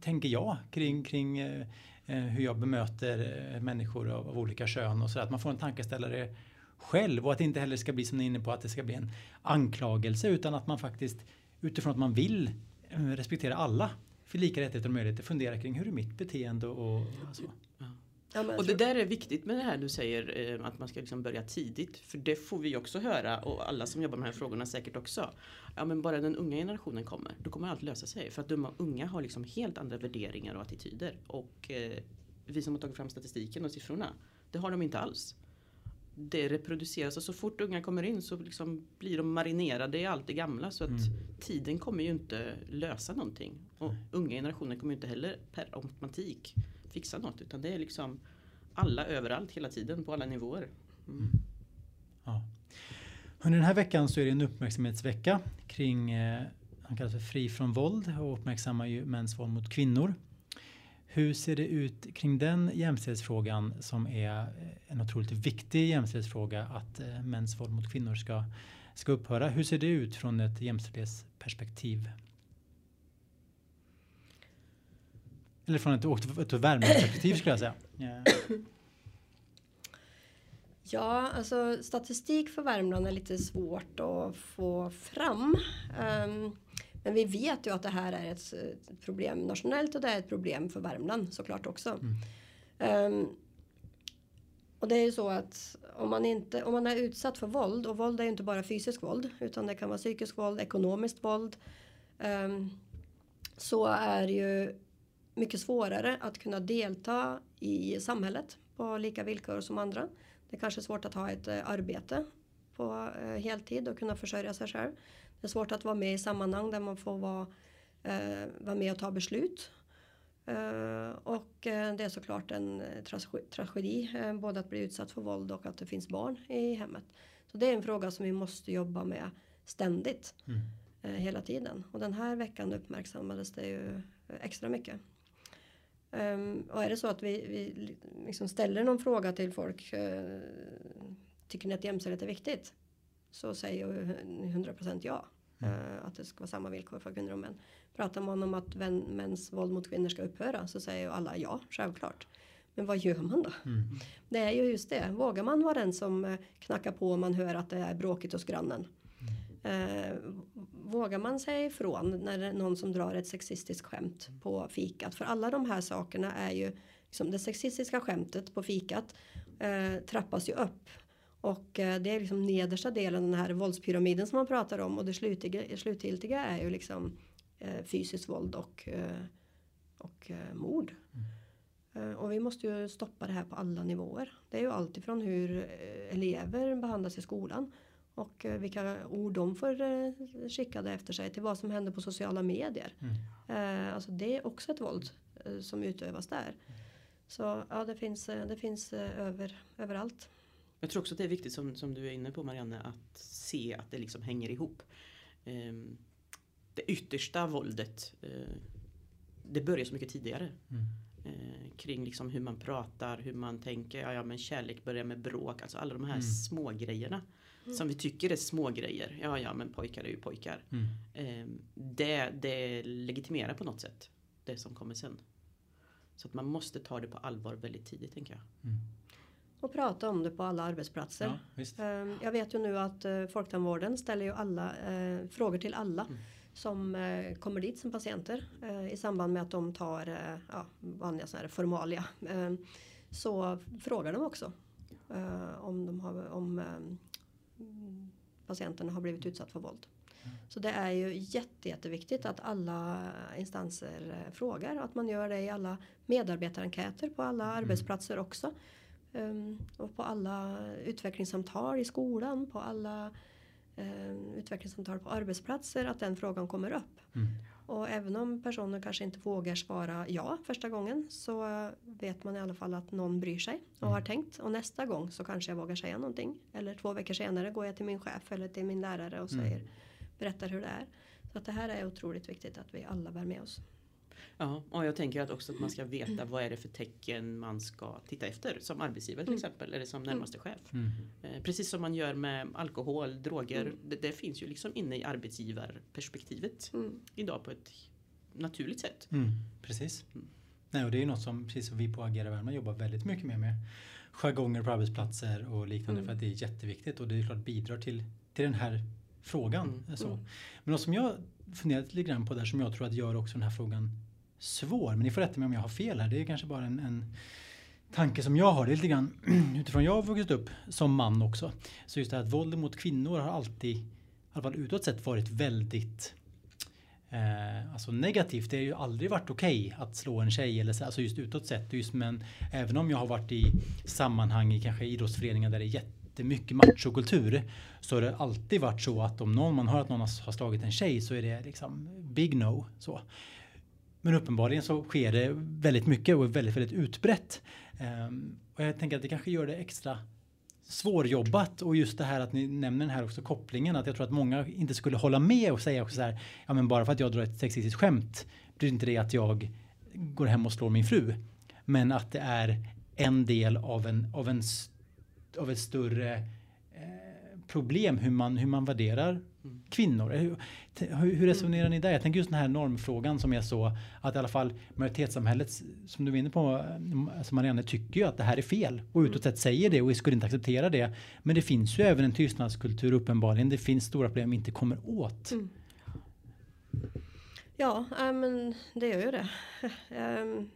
Speaker 2: tänker jag kring, kring eh, Eh, hur jag bemöter eh, människor av, av olika kön och så att man får en tankeställare själv och att det inte heller ska bli som ni är inne på att det ska bli en anklagelse utan att man faktiskt utifrån att man vill eh, respektera alla för lika rättigheter och möjligheter fundera kring hur är mitt beteende och, och så.
Speaker 3: Ja,
Speaker 1: Och det där är viktigt med det här du säger eh, att man ska liksom börja tidigt. För det får vi också höra och alla som jobbar med de här frågorna säkert också. Ja men bara den unga generationen kommer, då kommer allt lösa sig. För att de unga har liksom helt andra värderingar och attityder. Och eh, vi som har tagit fram statistiken och siffrorna, det har de inte alls. Det reproduceras och så fort unga kommer in så liksom blir de marinerade i allt det gamla. Så att
Speaker 2: Mm.
Speaker 1: tiden kommer ju inte lösa någonting. Och unga generationer kommer ju inte heller per automatik fixa något. Utan det är liksom alla överallt hela tiden på alla nivåer. Mm. mm.
Speaker 2: Ja. Under den här veckan så är det en uppmärksamhetsvecka kring eh, han kallas för Fri från våld och uppmärksammar ju mäns våld mot kvinnor. Hur ser det ut kring den jämställdhetsfrågan som är eh, en otroligt viktig jämställdhetsfråga att eh, mäns våld mot kvinnor ska, ska upphöra? Hur ser det ut från ett jämställdhetsperspektiv? Eller från ett, ett, värmeperspektiv skulle jag säga. Ja.
Speaker 3: Ja, alltså statistik för Värmland är lite svårt att få fram. Ehm, men vi vet ju att det här är ett, problem nationellt och det är ett problem för Värmland såklart också. Ehm, och det är ju så att om man, inte, om man är utsatt för våld, och våld är ju inte bara fysiskt våld utan det kan vara psykiskt våld, ekonomiskt våld. ehm, så är ju mycket svårare att kunna delta i samhället på lika villkor som andra. Det är kanske svårt att ha ett eh, arbete på eh, heltid och kunna försörja sig själv. Det är svårt att vara med i sammanhang där man får vara, eh, vara med och ta beslut. Och det är såklart en trage- tragedi, både att bli utsatt för våld och att det finns barn i hemmet. Så det är en fråga som vi måste jobba med ständigt,
Speaker 2: Mm.
Speaker 3: hela tiden. Och den här veckan uppmärksammades det ju extra mycket. Ehm, och är det så att vi, vi liksom ställer någon fråga till folk, eh, tycker ni att jämställdhet är viktigt? Så säger ju 100% ja. Eh, att det ska vara samma villkor för kvinnor och män. Pratar man om att vän, mäns våld mot kvinnor ska upphöra så säger ju alla ja, självklart. Men vad gör man då?
Speaker 2: Mm.
Speaker 3: Det är ju just det. Vågar man vara den som eh, knackar på om man hör att det är bråkigt hos grannen? Eh, vågar man säga ifrån när det är någon som drar ett sexistiskt skämt på fikat? För alla de här sakerna är ju, liksom det sexistiska skämtet på fikat eh, trappas ju upp. Och eh, det är liksom nedersta delen, den här våldspyramiden som man pratar om. Och det slutiga, slutgiltiga är ju liksom eh, fysiskt våld och, eh, och eh, mord. Eh, Och vi måste ju stoppa det här på alla nivåer. Det är ju alltifrån hur elever behandlas i skolan och eh, vilka ord de får eh, skickade efter sig till vad som händer på sociala medier. Eh, Alltså det är också ett våld som utövas där. Så ja, det finns, det finns över, överallt.
Speaker 1: Jag tror också att det är viktigt som, som du är inne på Marianne att se att det liksom hänger ihop. Ehm, det yttersta våldet det börjar så mycket tidigare.
Speaker 2: Mm.
Speaker 1: Eh, kring liksom hur man pratar, hur man tänker. Ja, ja men kärlek börjar med bråk. Alltså alla de här
Speaker 2: Mm.
Speaker 1: små grejerna Som vi tycker är små grejer. Ja ja men pojkar är ju pojkar.
Speaker 2: Mm.
Speaker 1: Ehm, det, det legitimerar på något sätt det som kommer sen. Så att man måste ta det på allvar väldigt tidigt tänker jag.
Speaker 3: Och prata om det på alla arbetsplatser.
Speaker 2: Ja, visst.
Speaker 3: Eh, Jag vet ju nu att eh, Folktandvården ställer ju alla eh, frågor till alla
Speaker 1: Mm.
Speaker 3: som eh, kommer dit som patienter eh, i samband med att de tar eh, ja, vanliga här formalia. Eh, så frågar de också eh, om de har om patienten har blivit utsatt för våld. Så det är ju jätte, jätteviktigt att alla instanser eh, frågar och att man gör det i alla medarbetarenkäter på alla arbetsplatser också. Um, och på alla utvecklingssamtal i skolan, på alla um, utvecklingssamtal på arbetsplatser, att den frågan kommer upp.
Speaker 2: Mm.
Speaker 3: Och även om personen kanske inte vågar svara ja första gången så vet man i alla fall att någon bryr sig och
Speaker 2: Mm.
Speaker 3: har tänkt. Och nästa gång så kanske jag vågar säga någonting. Eller två veckor senare går jag till min chef eller till min lärare och
Speaker 2: Mm.
Speaker 3: säger, berättar hur det är. Så att det här är otroligt viktigt att vi alla bär med oss.
Speaker 1: Ja, och jag tänker att också att man ska veta vad är det för tecken man ska titta efter som arbetsgivare till
Speaker 3: Mm.
Speaker 1: exempel eller som närmaste chef.
Speaker 2: Mm.
Speaker 1: Eh, Precis som man gör med alkohol, droger.
Speaker 3: Mm.
Speaker 1: Det, det finns ju liksom inne i arbetsgivarperspektivet
Speaker 3: Mm.
Speaker 1: idag på ett naturligt sätt.
Speaker 2: Mm. Precis.
Speaker 1: Mm.
Speaker 2: Nej, och det är ju något som precis som vi på Agera Värmland jobbar väldigt mycket med. med jargonger på arbetsplatser och liknande
Speaker 3: Mm.
Speaker 2: för att det är jätteviktigt och det är klart bidrar till, till den här frågan.
Speaker 1: Mm.
Speaker 2: Så.
Speaker 3: Mm.
Speaker 2: Men något som jag funderat lite grann på där som jag tror att gör också den här frågan svår. Men ni får rätta mig om jag har fel här. Det är kanske bara en, en tanke som jag har. Det är lite grann utifrån jag har vuxit upp som man också. Så just det här att våld mot kvinnor har alltid, i alla fall utåt sett, varit väldigt eh, alltså negativt. Det har ju aldrig varit okej att slå en tjej eller så, alltså just utåt sett. Just, men även om jag har varit i sammanhang i kanske idrottsföreningar där det är jättemycket machokultur så har det alltid varit så att om någon, man hör att någon har har slagit en tjej så är det liksom big no. Så. Men uppenbarligen så sker det väldigt mycket och är väldigt, väldigt utbrett. Ehm, och jag tänker att det kanske gör det extra svårjobbat och just det här att ni nämner den här också kopplingen att jag tror att många inte skulle hålla med och säga också så här ja men bara för att jag drar ett sexistiskt skämt blir inte det att jag går hem och slår min fru. Men att det är en del av en av en av ett större eh, problem hur man hur man värderar kvinnor. Eh, Hur, hur resonerar ni där? Jag tänker just den här normfrågan som är så att i alla fall majoritetssamhället som du var inne på, alltså Marianne, tycker ju att det här är fel och utåt sett säger det och skulle inte acceptera det. Men det finns ju även en tystnadskultur uppenbarligen. Det finns stora problem vi inte kommer åt.
Speaker 3: Mm. Ja, äh, men det gör ju det. Ehm,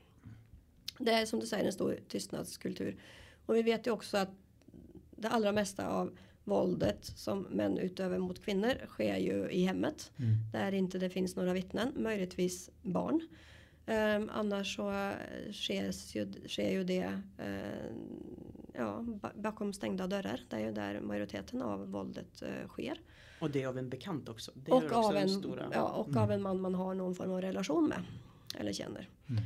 Speaker 3: det är som du säger en stor tystnadskultur. Och vi vet ju också att det allra mesta av våldet som män utövar mot kvinnor sker ju i hemmet.
Speaker 2: Mm.
Speaker 3: Där inte det finns några vittnen, möjligtvis barn. Ehm, annars så sker ju, sker ju det eh, ja, ba- bakom stängda dörrar. Det är ju där majoriteten av våldet eh, sker.
Speaker 1: Och det av en bekant också. Det
Speaker 3: Och,
Speaker 1: också
Speaker 3: av en,
Speaker 1: stora...
Speaker 3: ja, och
Speaker 2: Mm.
Speaker 3: av en man man har någon form av relation med. Eller känner.
Speaker 2: Mm.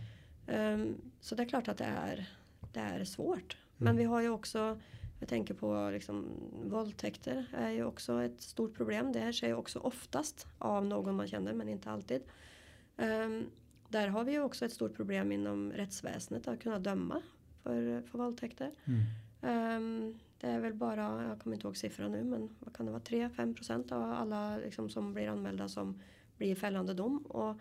Speaker 3: Ehm, så det är klart att det är, det är svårt. Men
Speaker 2: Mm.
Speaker 3: vi har ju också, jag tänker på liksom, våldtäkter är ju också ett stort problem. Det sker ju också oftast av någon man känner men inte alltid. Ehm, där har vi ju också ett stort problem inom rättsväsendet att kunna döma för, för våldtäkter.
Speaker 2: Mm.
Speaker 3: Ehm, det är väl bara, jag kommer inte ihåg siffran nu, men vad kan det vara, 3-5 procent av alla liksom, som blir anmälda som blir fällande dom. Och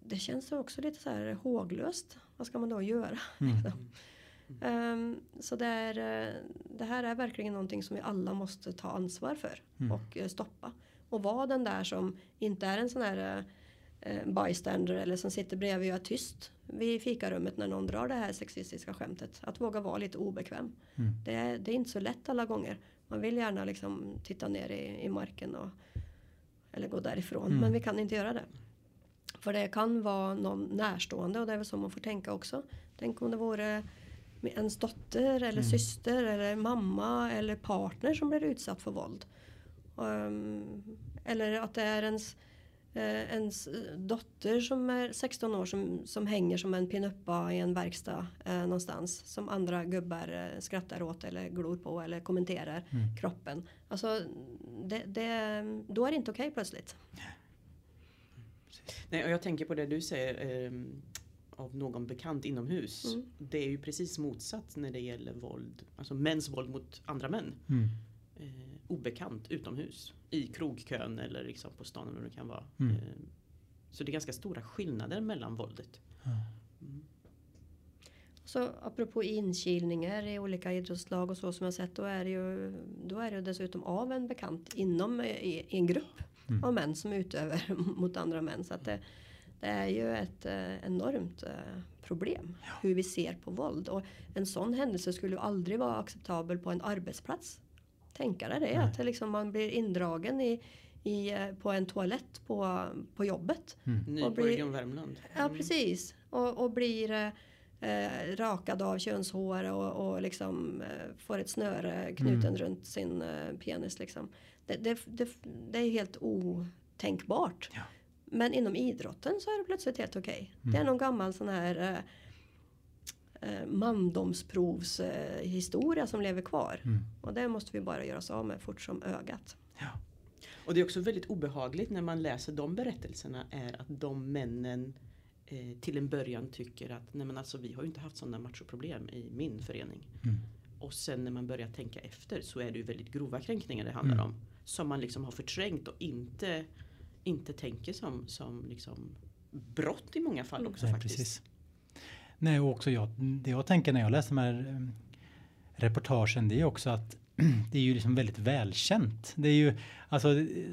Speaker 3: det känns också lite så här håglöst. Vad ska man då göra?
Speaker 2: Mm.
Speaker 3: Ehm, så det, är, eh, det här är verkligen någonting som vi alla måste ta ansvar för
Speaker 2: Mm.
Speaker 3: och eh, stoppa. Och vara den där som inte är en sån här eh, bystander eller som sitter bredvid och är tyst vid fikarummet när någon drar det här sexistiska skämtet. Att våga vara lite obekväm.
Speaker 2: Mm.
Speaker 3: Det, är, det är inte så lätt alla gånger. Man vill gärna liksom titta ner i, i marken och, eller gå därifrån.
Speaker 2: Mm.
Speaker 3: Men vi kan inte göra det. För det kan vara någon närstående och det är väl så man får tänka också. Tänk om det vore ens dotter eller
Speaker 2: Mm.
Speaker 3: syster eller mamma eller partner som blir utsatt för våld. Um, eller att det är ens, eh, ens dotter som är 16 år som, som hänger som en pinuppa i en verkstad eh, någonstans. Som andra gubbar eh, skrattar åt eller glor på eller kommenterar
Speaker 2: Mm.
Speaker 3: kroppen. Alltså, det, det, då är det inte okej plötsligt.
Speaker 1: Nej, och jag tänker på det du säger ehm, av någon bekant inomhus.
Speaker 3: Mm.
Speaker 1: Det är ju precis motsatt när det gäller våld. Alltså mäns våld mot andra män.
Speaker 2: Mm.
Speaker 1: Eh, obekant utomhus. I krogkön eller liksom på stan eller vad det kan vara.
Speaker 2: Mm.
Speaker 1: Eh, så det är ganska stora skillnader mellan våldet.
Speaker 2: Ja.
Speaker 1: Mm.
Speaker 3: Så apropå inkilningar i olika idrottslag och så som jag sett. Då är det ju, då är det dessutom av en bekant inom i, i en grupp
Speaker 2: Mm.
Speaker 3: av män som utövar mot andra män. Så att det, det är ju ett eh, enormt eh, problem hur vi ser på våld. Och en sån händelse skulle aldrig vara acceptabel på en arbetsplats. tänka dig det.
Speaker 2: Nej.
Speaker 3: Att liksom man blir indragen i, i, eh, på en toalett på, på jobbet.
Speaker 1: Ny
Speaker 3: Och
Speaker 1: på
Speaker 3: blir-
Speaker 1: Region Värmland.
Speaker 3: Ja
Speaker 1: Mm.
Speaker 3: precis. Och, och blir eh, rakad av könshår och, och liksom eh, får ett snöre knuten
Speaker 2: Mm.
Speaker 3: runt sin eh, penis. Liksom. Det, det, det, det är helt otänkbart.
Speaker 2: Ja.
Speaker 3: Men inom idrotten så är det plötsligt helt okej. Det är
Speaker 2: Mm.
Speaker 3: någon gammal sån här eh, eh, mandomsprovshistoria eh, som lever kvar.
Speaker 2: Mm.
Speaker 3: Och det måste vi bara göra oss av med fort som ögat.
Speaker 1: Och det är också väldigt obehagligt när man läser de berättelserna är att de männen eh, till en början tycker att nej men alltså vi har ju inte haft sådana machoproblem i min förening.
Speaker 2: Mm.
Speaker 1: Och sen när man börjar tänka efter så är det ju väldigt grova kränkningar det handlar
Speaker 2: Mm.
Speaker 1: om. Som man liksom har förträngt och inte, inte tänker som, som liksom brott i många fall
Speaker 3: Mm.
Speaker 1: också
Speaker 2: Nej,
Speaker 1: faktiskt.
Speaker 2: precis. Nej, och också jag, det jag tänker när jag läser de här em, reportagen det är också att det är ju liksom väldigt välkänt. Det är ju alltså,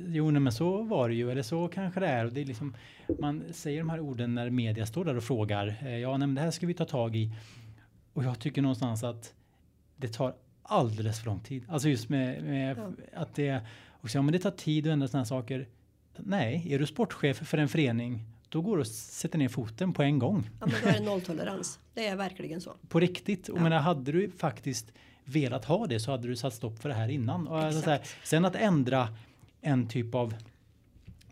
Speaker 2: jo nej, men så var det ju eller så kanske det är. Och det är liksom, man säger de här orden när media står där och frågar. eh, Ja, nej, men det här ska vi ta tag i. Och jag tycker någonstans att det tar alldeles för lång tid. Alltså just med, med
Speaker 3: Ja.
Speaker 2: att det, och så, ja, men det tar tid att ändra sådana här saker. Nej, är du sportchef för en förening då går det att sätta ner foten på en gång.
Speaker 3: Ja, men då är det nolltolerans. Det är verkligen så.
Speaker 2: På riktigt. Och
Speaker 3: Ja.
Speaker 2: menar, hade du faktiskt velat ha det så hade du satt stopp för det här innan. Och alltså, här, sen att ändra en typ av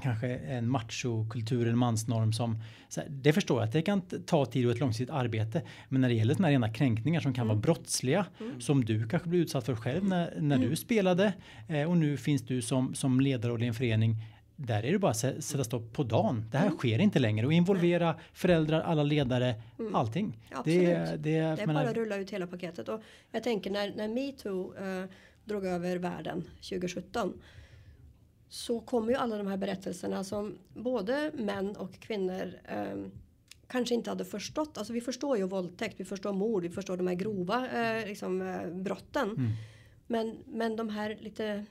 Speaker 2: kanske en machokultur, en mansnorm som här, det förstår jag att det kan ta tid och ett långsiktigt arbete. Men när det gäller sådana här rena kränkningar som kan
Speaker 3: Mm.
Speaker 2: vara brottsliga som du kanske blev utsatt för själv när, när
Speaker 3: Mm.
Speaker 2: du spelade eh, och nu finns du som, som ledare i en förening. Där är det bara att sä- sätta stopp på dagen. Det här
Speaker 3: Mm.
Speaker 2: sker inte längre och involvera föräldrar, alla ledare, allting.
Speaker 3: Mm. Absolut.
Speaker 2: Det, det,
Speaker 3: Det är bara att rulla ut hela paketet. Och jag tänker när, när metoo eh, drog över världen 2017 så kom ju alla de här berättelserna som både män och kvinnor eh, kanske inte hade förstått. Alltså vi förstår ju våldtäkt, vi förstår mord, vi förstår de här grova eh, liksom, eh, brotten.
Speaker 2: Mm.
Speaker 3: Men, men de här lite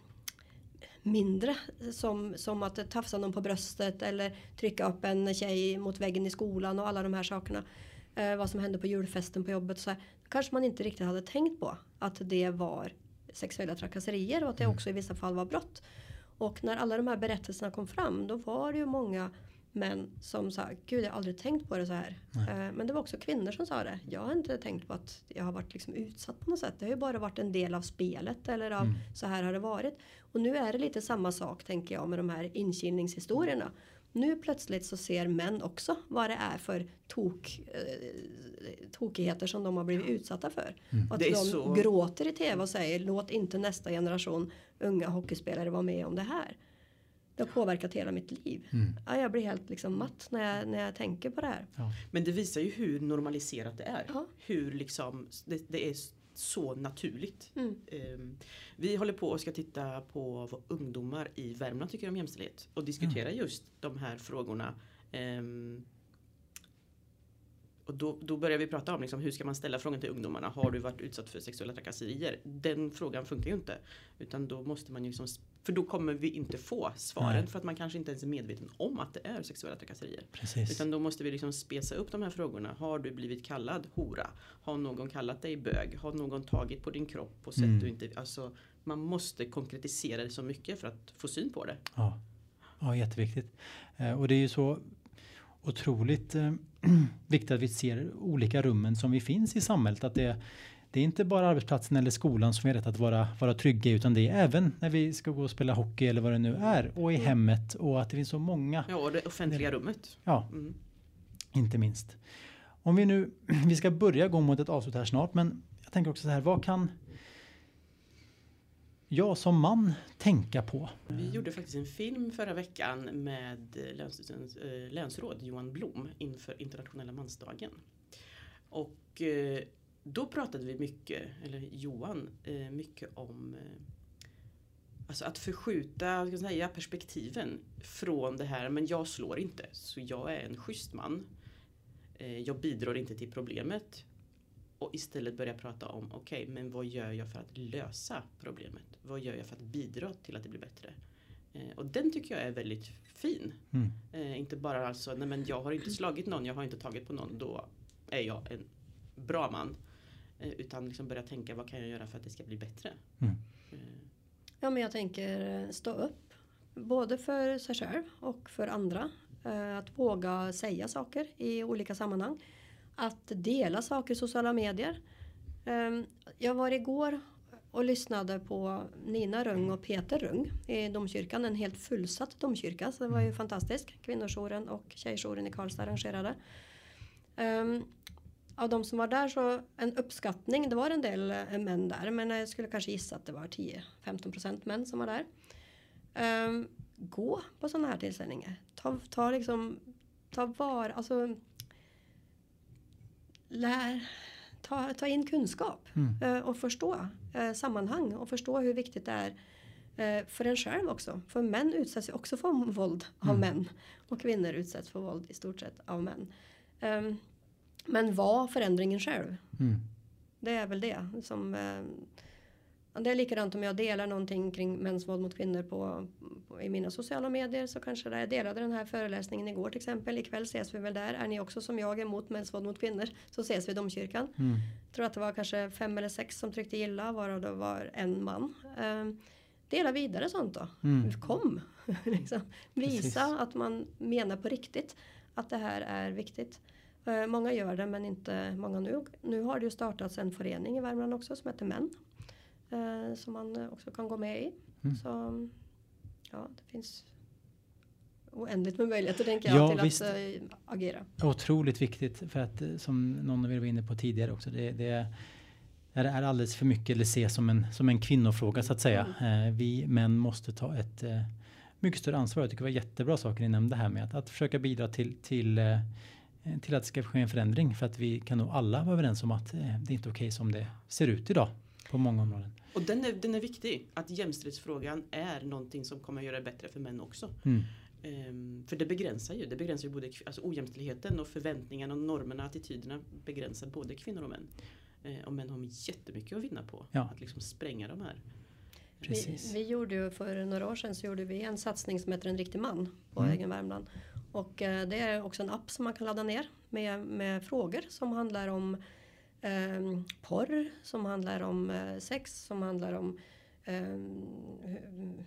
Speaker 3: mindre som, som att tafsa någon på bröstet eller trycka upp en tjej mot väggen i skolan och alla de här sakerna. Eh, vad som hände på julfesten på jobbet. Så här, kanske man inte riktigt hade tänkt på att det var sexuella trakasserier och att det också i vissa fall var brott. Och när alla de här berättelserna kom fram då var det ju många män som sa Gud jag har aldrig tänkt på det så här. Eh, men det var också kvinnor som sa det. Jag har inte tänkt på att jag har varit liksom utsatt på något sätt. Det har ju bara varit en del av spelet eller av
Speaker 2: Mm.
Speaker 3: så här har det varit. Och nu är det lite samma sak tänker jag med de här inkilningshistorierna. Nu plötsligt så ser män också vad det är för tok, eh, tokigheter som de har blivit utsatta för.
Speaker 2: Mm.
Speaker 3: Att de
Speaker 1: så-
Speaker 3: gråter i tv och säger låt inte nästa generation unga hockeyspelare vara med om det här. Det har påverkat hela mitt liv.
Speaker 2: Mm.
Speaker 3: Ja, jag blir helt liksom matt när jag, när jag tänker på det här.
Speaker 1: Men det visar ju hur normaliserat det är.
Speaker 3: Ja.
Speaker 1: Hur liksom det, det är så naturligt.
Speaker 3: Mm.
Speaker 1: Ehm, Vi håller på och ska titta på vad ungdomar i Värmland tycker om jämställdhet och diskutera just de här frågorna. Ehm, Och då, då börjar vi prata om liksom, hur ska man ställa frågan till ungdomarna. Har du varit utsatt för sexuella trakasserier? Den frågan funkar ju inte. Utan då måste man ju liksom, för då kommer vi inte få svaren
Speaker 2: Nej.
Speaker 1: för att man kanske inte ens är medveten om att det är sexuella trakasserier.
Speaker 2: Precis.
Speaker 1: Utan då måste vi liksom spesa upp de här frågorna. Har du blivit kallad hora? Har någon kallat dig bög? Har någon tagit på din kropp på sätt
Speaker 2: Mm.
Speaker 1: du inte... Alltså, man måste konkretisera det så mycket för att få syn på det.
Speaker 2: Ja, ja jätteviktigt. Eh, och det är ju så otroligt eh, viktigt att vi ser olika rummen som vi finns i samhället. Att det, det är inte bara arbetsplatsen eller skolan som vi har rätt att vara, vara trygga i utan det är även när vi ska gå och spela hockey eller vad det nu är och i
Speaker 3: Mm.
Speaker 2: hemmet och att det finns så många,
Speaker 1: Ja, och det offentliga rummet.
Speaker 2: ja,
Speaker 1: Mm.
Speaker 2: inte minst. Om vi nu, vi ska börja gå mot ett avslut här snart men jag tänker också så här, vad kan jag som man tänka på?
Speaker 1: Vi gjorde faktiskt en film förra veckan med eh, Länsstyrelsens eh, länsråd Johan Blom inför internationella mansdagen. Och eh, då pratade vi mycket, eller Johan, eh, mycket om eh, Alltså att förskjuta ska säga, perspektiven från det här, men jag slår inte, så jag är en schysst man. Eh, jag bidrar inte till problemet. Och istället börja prata om, okej, men vad gör jag för att lösa problemet? Vad gör jag för att bidra till att det blir bättre? Och den tycker jag är väldigt fin.
Speaker 2: Mm.
Speaker 1: Eh, inte bara alltså, nej men jag har inte slagit någon, jag har inte tagit på någon, då är jag en bra man. Eh, utan liksom börja tänka, vad kan jag göra för att det ska bli bättre?
Speaker 2: Mm.
Speaker 1: Eh,
Speaker 3: Ja, men jag tänker eh, stå upp. Både för sig själv och för andra. Att våga säga saker i olika sammanhang. Att dela saker i sociala medier. Ehm, Jag var igår och lyssnade på Nina Rung och Peter Rung i domkyrkan. En helt fullsatt domkyrka. Så det var ju fantastiskt. Kvinnojouren och tjejjouren i Karlstad arrangerade. Ehm, av de som var där så en uppskattning, det var en del eh, män där men jag skulle kanske gissa att det var 10-15% män som var där. Ehm, gå på sådana här tillställningar. Ta, ta liksom, ta var, alltså lär, ta, ta in kunskap
Speaker 2: Mm.
Speaker 3: eh, och förstå eh, sammanhang och förstå hur viktigt det är för en själv också. För män utsätts ju också för våld av
Speaker 2: Mm.
Speaker 3: män och kvinnor utsätts för våld i stort sett av män. Ehm, men var förändringen själv.
Speaker 2: Mm.
Speaker 3: Det är väl det som eh, det är likadant om jag delar någonting kring mäns våld mot kvinnor på, på, i mina sociala medier så kanske det, jag delade den här föreläsningen igår till exempel. Ikväll ses vi väl där. Är ni också som jag emot mäns våld mot kvinnor så ses vi i domkyrkan.
Speaker 2: Mm.
Speaker 3: Jag tror att det var kanske fem eller sex som tryckte gilla varav det var en man. Eh, dela vidare sånt då.
Speaker 2: Mm.
Speaker 3: Kom! liksom. Visa
Speaker 2: Precis.
Speaker 3: att man menar på riktigt att det här är viktigt. Eh, många gör det men inte många nu. Nu har det ju startats en förening i Värmland också som heter Män. Eh, som man eh, också kan gå med i.
Speaker 2: Mm.
Speaker 3: Så ja, det finns oändligt med möjligheter tänker jag
Speaker 2: Ja,
Speaker 3: till
Speaker 2: visst.
Speaker 3: att agera.
Speaker 2: Otroligt viktigt för att som någon av er var inne på tidigare också. Det, det är, alldeles för mycket eller ses som en, som en kvinnofråga så att säga.
Speaker 3: Mm.
Speaker 2: Vi män måste ta ett mycket större ansvar. Jag tycker det var jättebra saker ni nämnde här med att, att försöka bidra till, till, till att det ska ske en förändring. För att vi kan nog alla vara överens om att eh, det är inte okej som det ser ut idag på många områden.
Speaker 1: Och den är, den är viktig. Att jämställdhetsfrågan är någonting som kommer att göra det bättre för män också.
Speaker 2: Mm.
Speaker 1: Ehm, för det begränsar ju. Det begränsar ju både alltså ojämställdheten och förväntningarna och normerna, attityderna begränsar både kvinnor och män. Eh, och män har jättemycket att vinna på
Speaker 2: Ja.
Speaker 1: att liksom spränga de här.
Speaker 2: Precis.
Speaker 3: Vi, vi gjorde ju för några år sedan så gjorde vi en satsning som heter En riktig man på
Speaker 2: Mm.
Speaker 3: Egen Värmland. Och eh, det är också en app som man kan ladda ner med, med frågor som handlar om eh, porr, som handlar om eh, sex, som handlar om eh,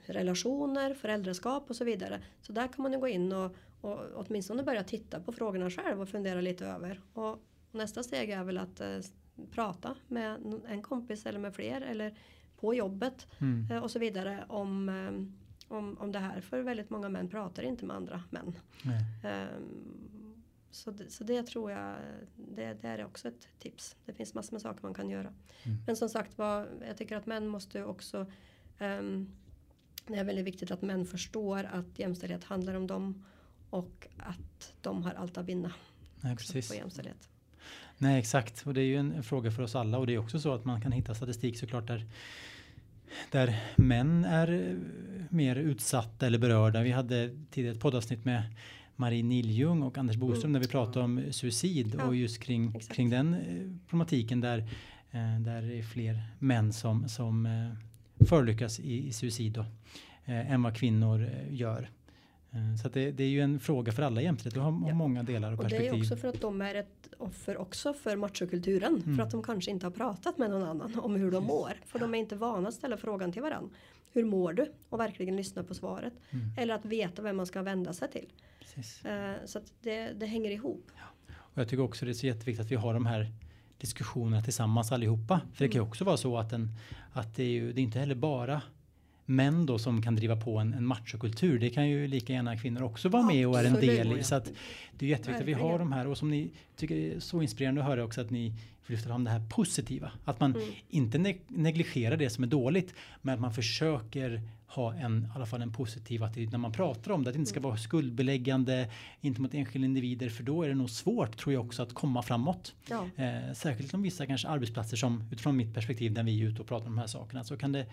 Speaker 3: relationer, föräldraskap och så vidare. Så där kan man ju gå in och, och åtminstone börja titta på frågorna själv och fundera lite över. Och nästa steg är väl att eh, prata med en kompis eller med fler eller på jobbet
Speaker 2: Mm.
Speaker 3: eh, och så vidare om, eh, om, om det här. För väldigt många män pratar inte med andra män. Ehm, Så det, så det tror jag, det, det är också ett tips. Det finns massor med saker man kan göra.
Speaker 2: Mm.
Speaker 3: Men som sagt var, jag tycker att män måste också ehm, Det är väldigt viktigt att män förstår att jämställdhet handlar om dem och att de har allt att vinna
Speaker 2: Nej, precis.
Speaker 3: på jämställdhet.
Speaker 2: Nej, exakt. Och det är ju en fråga för oss alla. Och det är också så att man kan hitta statistik såklart där, där män är eh, mer utsatta eller berörda. Vi hade tidigare ett poddavsnitt med Marie Niljung och Anders Boström där vi pratade om suicid
Speaker 3: Ja,
Speaker 2: och just kring,
Speaker 3: exakt.
Speaker 2: kring den eh, problematiken där, eh, där det är fler män som, som förolyckas i, i suicid då, än vad kvinnor gör. Eh, Så det, det är ju en fråga för alla jämställdhet och har
Speaker 3: Ja.
Speaker 2: många delar och
Speaker 3: Och det är
Speaker 2: perspektiv.
Speaker 3: också för att de är ett offer också för machokulturen.
Speaker 2: Mm.
Speaker 3: För att de kanske inte har pratat med någon annan om hur de mår. För de är inte vana att ställa frågan till varandra. Hur mår du? Och verkligen lyssna på svaret.
Speaker 2: Mm.
Speaker 3: Eller att veta vem man ska vända sig till.
Speaker 2: Precis.
Speaker 3: Eh, Så det, det hänger ihop.
Speaker 2: Och jag tycker också det är så jätteviktigt att vi har de här diskussionerna tillsammans allihopa. För det kan ju också vara så att, en, att det, är ju, det är inte heller bara män då som kan driva på en, en machokultur. Det kan ju lika gärna kvinnor också vara med och är en del i. Så att det är jätteviktigt att vi har de här och som ni tycker är så inspirerande att höra också att ni lyfter fram det här positiva. Att man
Speaker 3: Mm.
Speaker 2: inte ne- negligerar det som är dåligt men att man försöker ha en, i alla fall en positiv attityd när man pratar om det. Att det inte ska
Speaker 3: Mm.
Speaker 2: vara skuldbeläggande inte mot enskilda individer för då är det nog svårt tror jag också att komma framåt.
Speaker 3: Ja,
Speaker 2: Eh, särskilt om vissa kanske arbetsplatser som utifrån mitt perspektiv när vi är ute och pratar om de här sakerna så kan det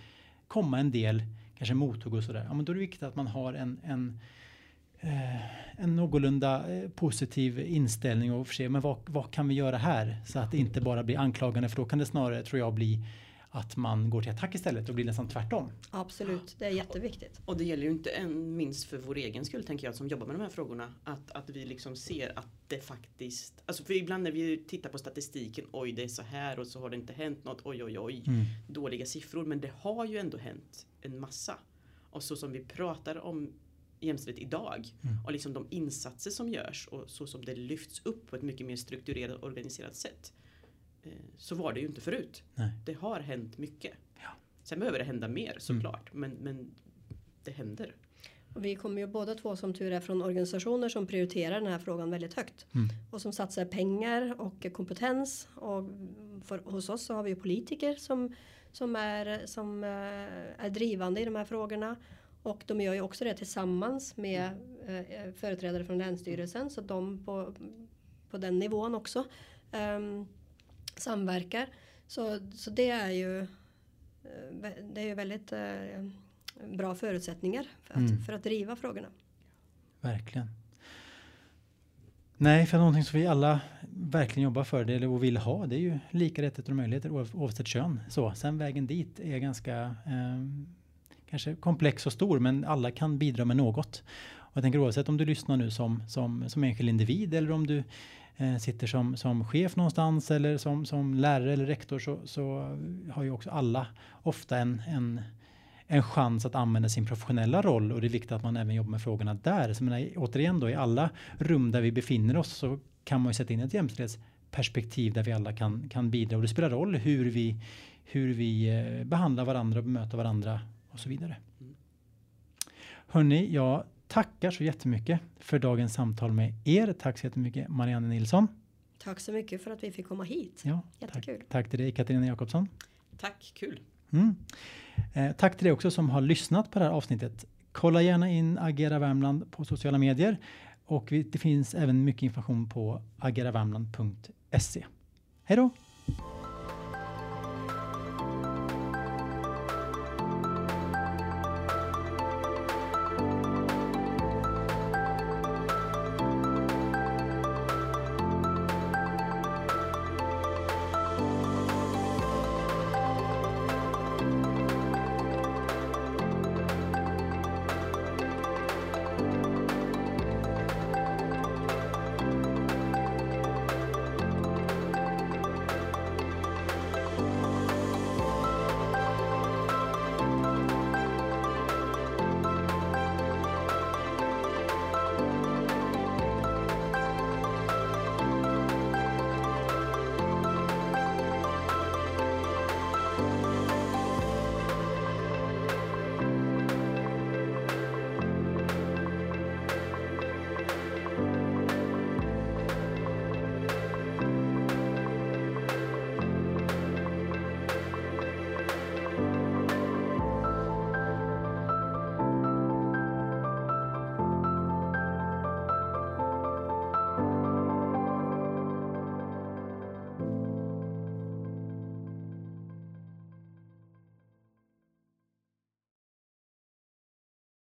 Speaker 2: komma en del kanske mothugg och sådär. Ja, men då är det viktigt att man har en, en eh, en någorlunda eh, positiv inställning och se men vad, vad kan vi göra här så att det inte bara blir anklagande för då kan det snarare tror jag bli att man går till attack istället och blir nästan tvärtom.
Speaker 3: Absolut, det är jätteviktigt.
Speaker 1: Och det gäller ju inte en, minst för vår egen skull tänker jag som jobbar med de här frågorna. Att, att vi liksom ser att det faktiskt, alltså för ibland när vi tittar på statistiken, oj det är så här och så har det inte hänt något, oj oj oj,
Speaker 2: Mm.
Speaker 1: dåliga siffror. Men det har ju ändå hänt en massa. Och så som vi pratar om jämställdhet idag
Speaker 2: Mm.
Speaker 1: och liksom de insatser som görs och så som det lyfts upp på ett mycket mer strukturerat och organiserat sätt. Eh, Så var det ju inte förut.
Speaker 2: Nej.
Speaker 1: Det har hänt mycket.
Speaker 2: Ja.
Speaker 1: Sen behöver det hända mer såklart. Men, men det händer.
Speaker 3: Och vi kommer ju båda två som tur är från organisationer som prioriterar den här frågan väldigt högt.
Speaker 2: Mm.
Speaker 3: Och som satsar pengar och kompetens. Och för, hos oss så har vi ju politiker som, som, är, som eh, är drivande i de här frågorna. Och de gör ju också det tillsammans med eh, företrädare från Länsstyrelsen. Så de på, på den nivån också ehm, samverkar. Så, så det är ju eh, det är ju väldigt eh, bra förutsättningar för att,
Speaker 2: Mm.
Speaker 3: för att driva frågorna.
Speaker 2: Verkligen. Nej, för någonting som vi alla verkligen jobbar för det, eller och vill ha, det är ju lika rättigheter och möjligheter oav- oavsett kön. Så, sen vägen dit är ganska eh, kanske komplex och stor, men alla kan bidra med något. Och jag tänker oavsett om du lyssnar nu som, som, som enskild individ eller om du eh, sitter som, som chef någonstans eller som, som lärare eller rektor så, så har ju också alla ofta en, en en chans att använda sin professionella roll och det är viktigt att man även jobbar med frågorna där. Så menar, återigen då i alla rum där vi befinner oss så kan man ju sätta in ett jämställdhetsperspektiv där vi alla kan, kan bidra och det spelar roll hur vi, hur vi eh, behandlar varandra och bemöter varandra och så vidare.
Speaker 1: Mm.
Speaker 2: Hörni, jag tackar så jättemycket för dagens samtal med er. Tack så jättemycket Marianne Nilsson.
Speaker 3: Tack så mycket för att vi fick komma hit.
Speaker 2: Ja, tack,
Speaker 3: Jättekul.
Speaker 2: tack till dig Katarina Jakobsson.
Speaker 1: Tack, kul!
Speaker 2: Mm. Eh, tack till dig också som har lyssnat på det här avsnittet. Kolla gärna in Agera Värmland på sociala medier och vi, det finns även mycket information på ageravärmland.se. Hej då!